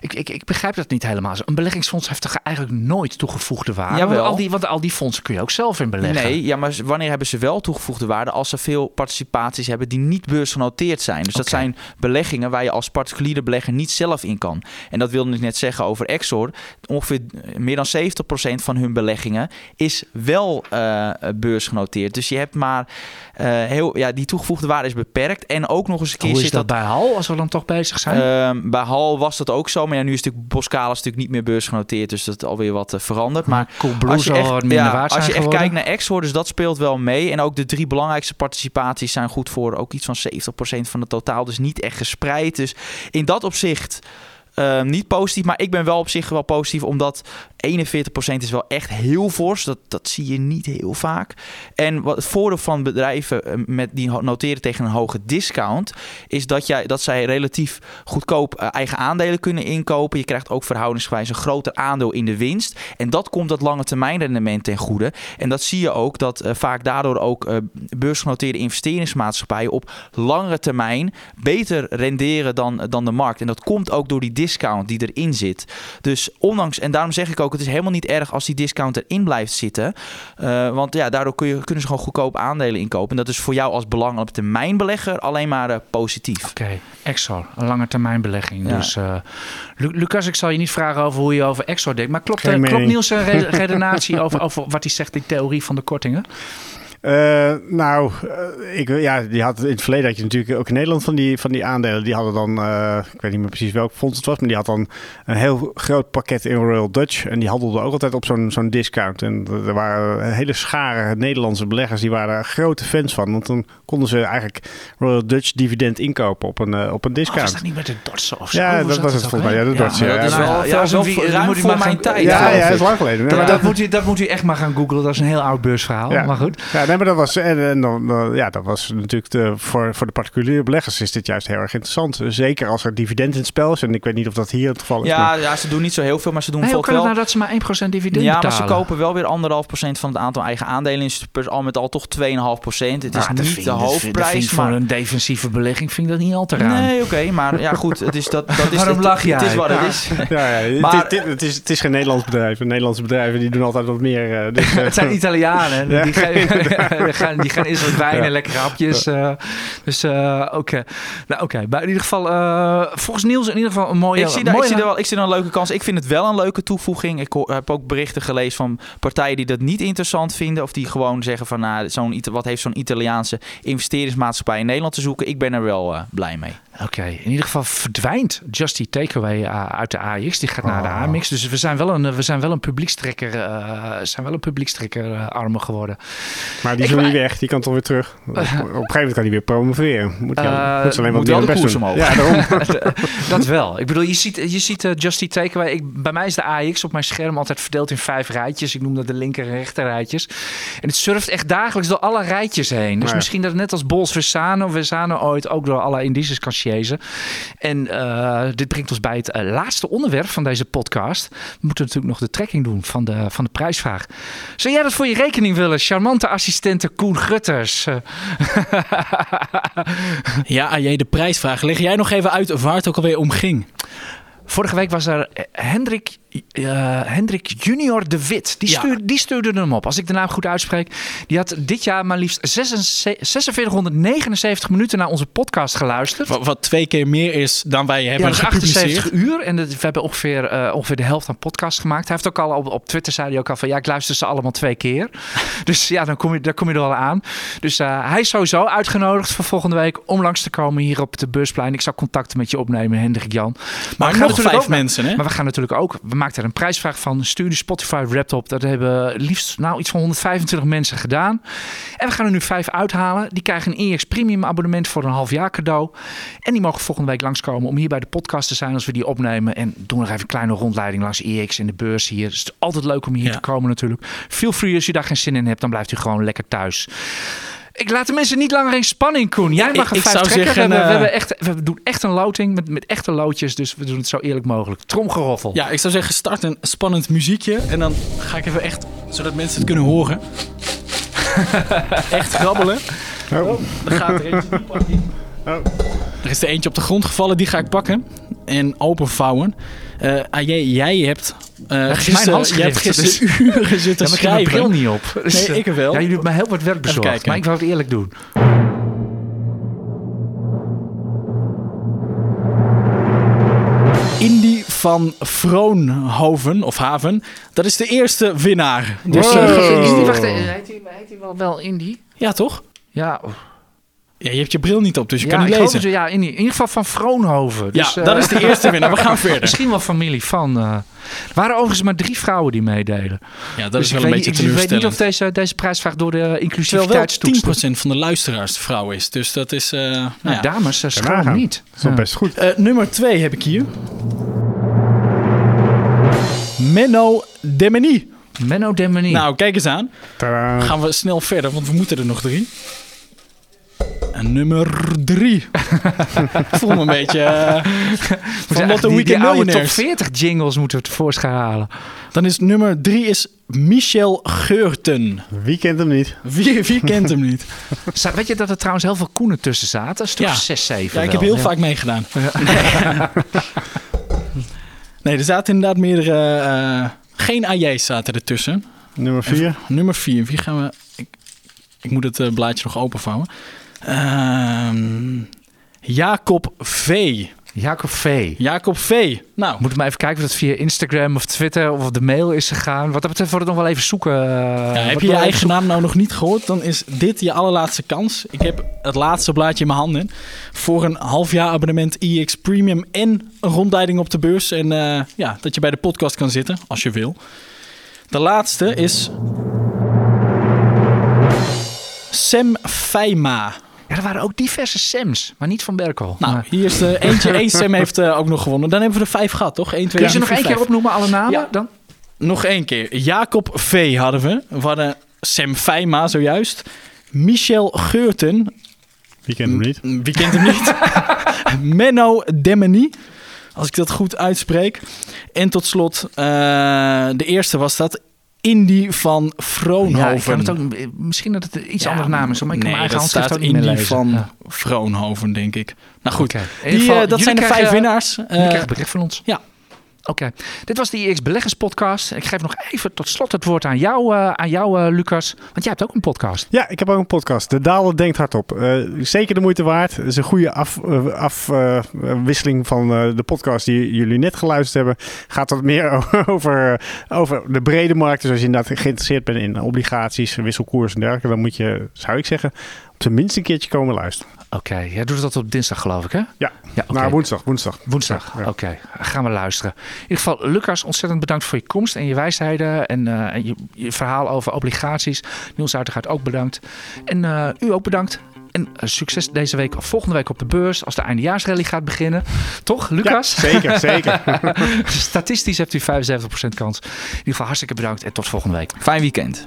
ik, ik, ik begrijp dat niet helemaal. Een beleggingsfonds heeft toch eigenlijk nooit toegevoegde waarde? Jawel. Want al, die, want al die fondsen kun je ook zelf in beleggen. Nee, ja, maar wanneer hebben ze wel toegevoegde waarde? Als ze veel participaties hebben die niet beursgenoteerd zijn. Dus dat zijn beleggingen waar je als particuliere belegger niet zelf in kan. En dat wilde ik net zeggen over Exor. Ongeveer meer dan 70% van hun beleggingen is wel uh, beursgenoteerd. Dus je hebt maar uh, heel, ja, die toegevoegde waarde is beperkt. En ook nog eens een keer Hoe is zit dat, bij Hal, als we dan toch bezig zijn? Uh, bij Hal was dat ook zo. Maar ja, nu is natuurlijk Boskalis natuurlijk niet meer beursgenoteerd. Dus dat is alweer wat uh, veranderd. Maar cool als je echt, ja, als je echt geworden. kijkt naar Exor, dus dat speelt wel mee. En ook de drie belangrijkste participaties zijn goed voor ook iets van 70% van het totaal. Dus niet echt gespreid. Dus in dat opzicht... Uh, niet positief, maar ik ben wel op zich wel positief, omdat 41% is wel echt heel fors. Dat, dat zie je niet heel vaak. En wat het voordeel van bedrijven uh, met die noteren tegen een hoge discount, is dat, jij, dat zij relatief goedkoop uh, eigen aandelen kunnen inkopen. Je krijgt ook verhoudingsgewijs een groter aandeel in de winst. En dat komt dat lange termijn rendement ten goede. En dat zie je ook dat uh, vaak daardoor ook beursgenoteerde investeringsmaatschappijen op langere termijn beter renderen dan, dan de markt. En dat komt ook door die discount die erin zit. Dus ondanks, en daarom zeg ik ook, het is helemaal niet erg als die discount erin blijft zitten. Uh, want ja, daardoor kun je, kunnen ze gewoon goedkoop aandelen inkopen. En dat is voor jou als belang op termijn belegger alleen maar uh, positief. Oké, okay. Exor, een lange termijn belegging. Ja. Dus uh, Lu Lucas, ik zal je niet vragen over hoe je over Exor denkt. Maar klopt, klopt Niels' re redenatie over, over wat hij zegt in theorie van de kortingen? Uh, nou, uh, ik, ja, die had, in het verleden had je natuurlijk ook in Nederland van die, van die aandelen. Die hadden dan, uh, ik weet niet meer precies welk fonds het was, maar die had dan een heel groot pakket in Royal Dutch. En die handelde ook altijd op zo'n zo'n discount. En er waren hele schare Nederlandse beleggers, die waren daar grote fans van. Want dan konden ze eigenlijk Royal Dutch dividend inkopen op een, op een discount. Oh, was dat niet met de Dotse of zo? Ja, dat was het volgens mij. Ja, de. Ja, Ja, dat is wel, ja, ja, zo wel wie- ruim moet u voor maar mijn gaan- tijd. ja, dat is lang geleden. Dat, maar dat, moet u, dat moet u echt maar gaan googlen. Dat is een heel oud beursverhaal. Ja. Maar goed. Ja, nee, maar dat was, en, en dan, dan- ja, dat was natuurlijk de, voor, voor de particuliere beleggers is dit juist heel erg interessant. Zeker als er dividend in het spel is. En ik weet niet of dat hier het geval is. Ja, maar- ja, ze doen niet zo heel veel, maar ze doen Nee, hoe kan het bijvoorbeeld nou wel... dat ze maar 1% dividend Ja, maar ze kopen wel weer anderhalf procent van het aantal eigen aandelen. Dus per- al met al toch 2,5 procent. Het is Nou, dat niet vind- de hoofdprijs, vind maar... Voor een defensieve belegging vind ik dat niet al te raar. Nee, oké, maar ja goed, het is dat, dat is Waarom het, lach jij? Het is wat het is. Ja, ja, Maar- het, is, het, is, het is geen Nederlands bedrijf. Nederlandse bedrijven die doen altijd wat meer. eh, dus, eh, Het zijn Italianen. Ja. Die, geven- die gaan, die gaan eerst wat wijn en Ja. lekkere hapjes. eh, dus eh, oké. Nou, oké. Maar in ieder geval, eh, volgens Niels in ieder geval een mooie... Ik zie, daar, ik, zie wel, ik zie een leuke kans. Ik vind het wel een leuke toevoeging. Ik heb ook berichten gelezen van partijen die dat niet interessant vinden. Of die gewoon zeggen van, nou, zo'n, wat heeft zo'n Italiaanse investeringsmaatschappij in Nederland te zoeken. Ik ben er wel blij mee. Oké, in ieder geval verdwijnt Justy Takeaway uh, uit de AX. Die gaat naar de Oh. AMX. Dus we zijn wel een, we zijn wel een publiekstrekker, uh, zijn wel een publiekstrekker uh, armer geworden. Maar die is nog wou- niet weg. Die kan toch weer terug. Op, op een gegeven moment kan hij weer promoveren. Moet, hij, Eh, moet alleen moet wat wel meer de koers omhoog. Ja, daarom. dat wel. Ik bedoel, je ziet, je ziet uh, Justy Takeaway. Ik, bij mij is de AX op mijn scherm altijd verdeeld in vijf rijtjes. Ik noem dat de linker en rechter rijtjes. En het surft echt dagelijks door alle rijtjes heen. Dus Ja. misschien dat het net als Bols Versano, Versano ooit ook door alle indices kan chasen. En uh, dit brengt ons bij het uh, laatste onderwerp van deze podcast. We moeten natuurlijk nog de trekking doen van de, van de prijsvraag. Zou jij dat voor je rekening willen? Charmante assistente Koen Gutters. Ja, AJ, de prijsvraag. Leg jij nog even uit waar het ook alweer om ging? Vorige week was er Hendrik eh, Hendrik Junior de Wit. Die, Ja. stuurde, die stuurde hem op. Als ik de naam goed uitspreek. Die had dit jaar maar liefst 46 4679 minuten naar onze podcast geluisterd. Wat, wat twee keer meer is dan wij Ja, hebben dat is gepubliceerd. 78 uur. En dat- we hebben ongeveer, eh, ongeveer de helft aan podcast gemaakt. Hij heeft ook al op, op Twitter zei hij ook al van ja, ik luister ze allemaal twee keer. dus ja, dan kom je, daar kom je er al aan. Dus eh, hij is sowieso uitgenodigd voor volgende week om langs te komen hier op de busplein. Ik zal contacten met je opnemen, Hendrik Jan. Maar we gaan nog natuurlijk vijf mensen, hè? Maar we gaan natuurlijk ook, we maakten er een prijsvraag van. Stuur die Spotify Wrapped op. Dat hebben liefst nou iets van 125 mensen gedaan. En we gaan er nu vijf uithalen. Die krijgen een EX Premium abonnement voor een half jaar cadeau. En die mogen volgende week langskomen om hier bij de podcast te zijn als we die opnemen. En doen nog even een kleine rondleiding langs EX en de beurs hier. Dus het is altijd leuk om hier Ja. te komen natuurlijk. Feel free als je daar geen zin in hebt, dan blijft u gewoon lekker thuis. Ik laat de mensen niet langer in spanning, Koen. Jij mag een ik vijf zou trekken. zeggen, we, hebben, we, eh, hebben echt, we doen echt een loting met, met echte loodjes. Dus we doen het zo eerlijk mogelijk. Tromgeroffel. Ja, ik zou zeggen, start een spannend muziekje. En dan ga ik even echt, zodat mensen het kunnen horen. echt grabbelen. Oh. Dan gaat er eentje. Oh. Er is er eentje op de grond gevallen, die ga ik pakken. En openvouwen. Eh AJ, jij hebt... eh is mijn gisteren, handschrift, jij hebt gisteren dus- uren zitten Ja, maar ik heb mijn schrijven. bril niet op. Dus, Nee, ik wel. Ja, jullie hebben mij heel wat werk bezorgd. Maar ik wou het eerlijk doen. Indy van Vroonhoven, of Haven. Dat is de eerste winnaar. Dus, Wow. eh, Is die, wacht, eh, heet hij wel, wel Indy? ja, toch? Ja, Ja, je hebt je bril niet op, dus je ja, kan niet lezen. het, ja in, in ieder geval van Vroonhoven. Dus, ja, eh, dat is de eerste winnaar. We gaan verder. Misschien wel familie van. eh, er waren overigens maar drie vrouwen die meededen. Ja, dat dus is wel weet, een beetje niet- ik weet niet teleurstellend. of deze, deze prijsvraag door de Terwijl wel inclusiviteitstoets... 10% van de luisteraars vrouw is. Dus dat is... eh, nou Nou, ja. dames, uh, schroom nagaan. niet. Dat is best goed. Eh, nummer 2 heb ik hier. Menno Demeny. Menno Demony. Nou, kijk eens aan. Tadaa. Gaan we snel verder, want we moeten er nog drie. En nummer drie. ik voel me een beetje eh, van Lotto die, die Weekend oude top Millionaires. 40 jingles moeten we tevoorschijn halen. Dan is nummer drie is Michel Geurten. Wie kent hem niet? Wie, wie kent hem niet? Weet je dat er trouwens heel veel koenen tussen zaten? Een stuk Ja. 6, 7 Ja, ik heb heel vaak meegedaan. Nee, er zaten inderdaad meerdere... eh, geen AJ's zaten ertussen. Nummer 4. Nummer 4. Wie gaan we... Ik, ik moet het eh, blaadje nog openvouwen. Ehm, Jacob V. Jacob V. Jacob V. Nou, Moet maar even kijken of dat via Instagram of Twitter of de mail is gegaan. Wat dat betreft wordt het nog wel even zoeken. eh, ja, heb je je eigen naam nou nog niet gehoord, dan is dit je allerlaatste kans. Ik heb het laatste blaadje in mijn handen voor een half jaar abonnement EX Premium en een rondleiding op de beurs. En eh, ja, dat je bij de podcast kan zitten, als je wil. De laatste is Sam Feima. Ja, er waren ook diverse Sams, maar niet van Berkel. Nou, Maar- hier is de eentje. Eén Sam heeft eh, ook nog gewonnen. Dan hebben we er vijf gehad, toch? 1, 2, Kun je ze 3, nog 4, één keer 5. opnoemen, alle namen? Ja. Dan? Nog één keer. Jacob V hadden we. We hadden Sam Feima zojuist. Michel Geurten. Wie kent hem niet? Wie kent hem niet? Menno Demeny. Als ik dat goed uitspreek. En tot slot, eh, de eerste was dat. Indy van Vroonhoven. Ja, ik kan het ook, misschien dat het iets Ja, andere naam is, maar ik kan nee, mijn eigen handschrift ook niet lezen. van Ja. Vroonhoven, denk ik. Nou goed, die, geval, eh, dat zijn de vijf winnaars. Jullie Eh, krijgen bericht van ons. ja. Oké, dit was de IX Beleggers podcast. Ik geef nog even tot slot het woord aan jou, eh, aan jou eh, Lucas. Want jij hebt ook een podcast. Ja, ik heb ook een podcast. De Daler denkt hardop. Eh zeker de moeite waard. Het is een goede afwisseling af, van de podcast die jullie net geluisterd hebben. Gaat wat meer over, over de brede markt. Dus als je inderdaad geïnteresseerd bent in obligaties, wisselkoers en dergelijke, dan moet je, zou ik zeggen, op zijn minst een keertje komen luisteren. Oké, jij doet het op dinsdag geloof ik hè? Ja, Ja, oké. nou woensdag, woensdag. Woensdag, Ja. oké. Gaan we luisteren. In ieder geval, Lucas, ontzettend bedankt voor je komst en je wijsheden en, eh, en je, je verhaal over obligaties. Niels uiteraard ook bedankt. En eh, u ook bedankt. En eh, succes deze week of volgende week op de beurs als de eindejaarsrally gaat beginnen. Toch, Lucas? Ja, zeker, zeker. Statistisch hebt u 75% kans. In ieder geval hartstikke bedankt en tot volgende week. Fijn weekend.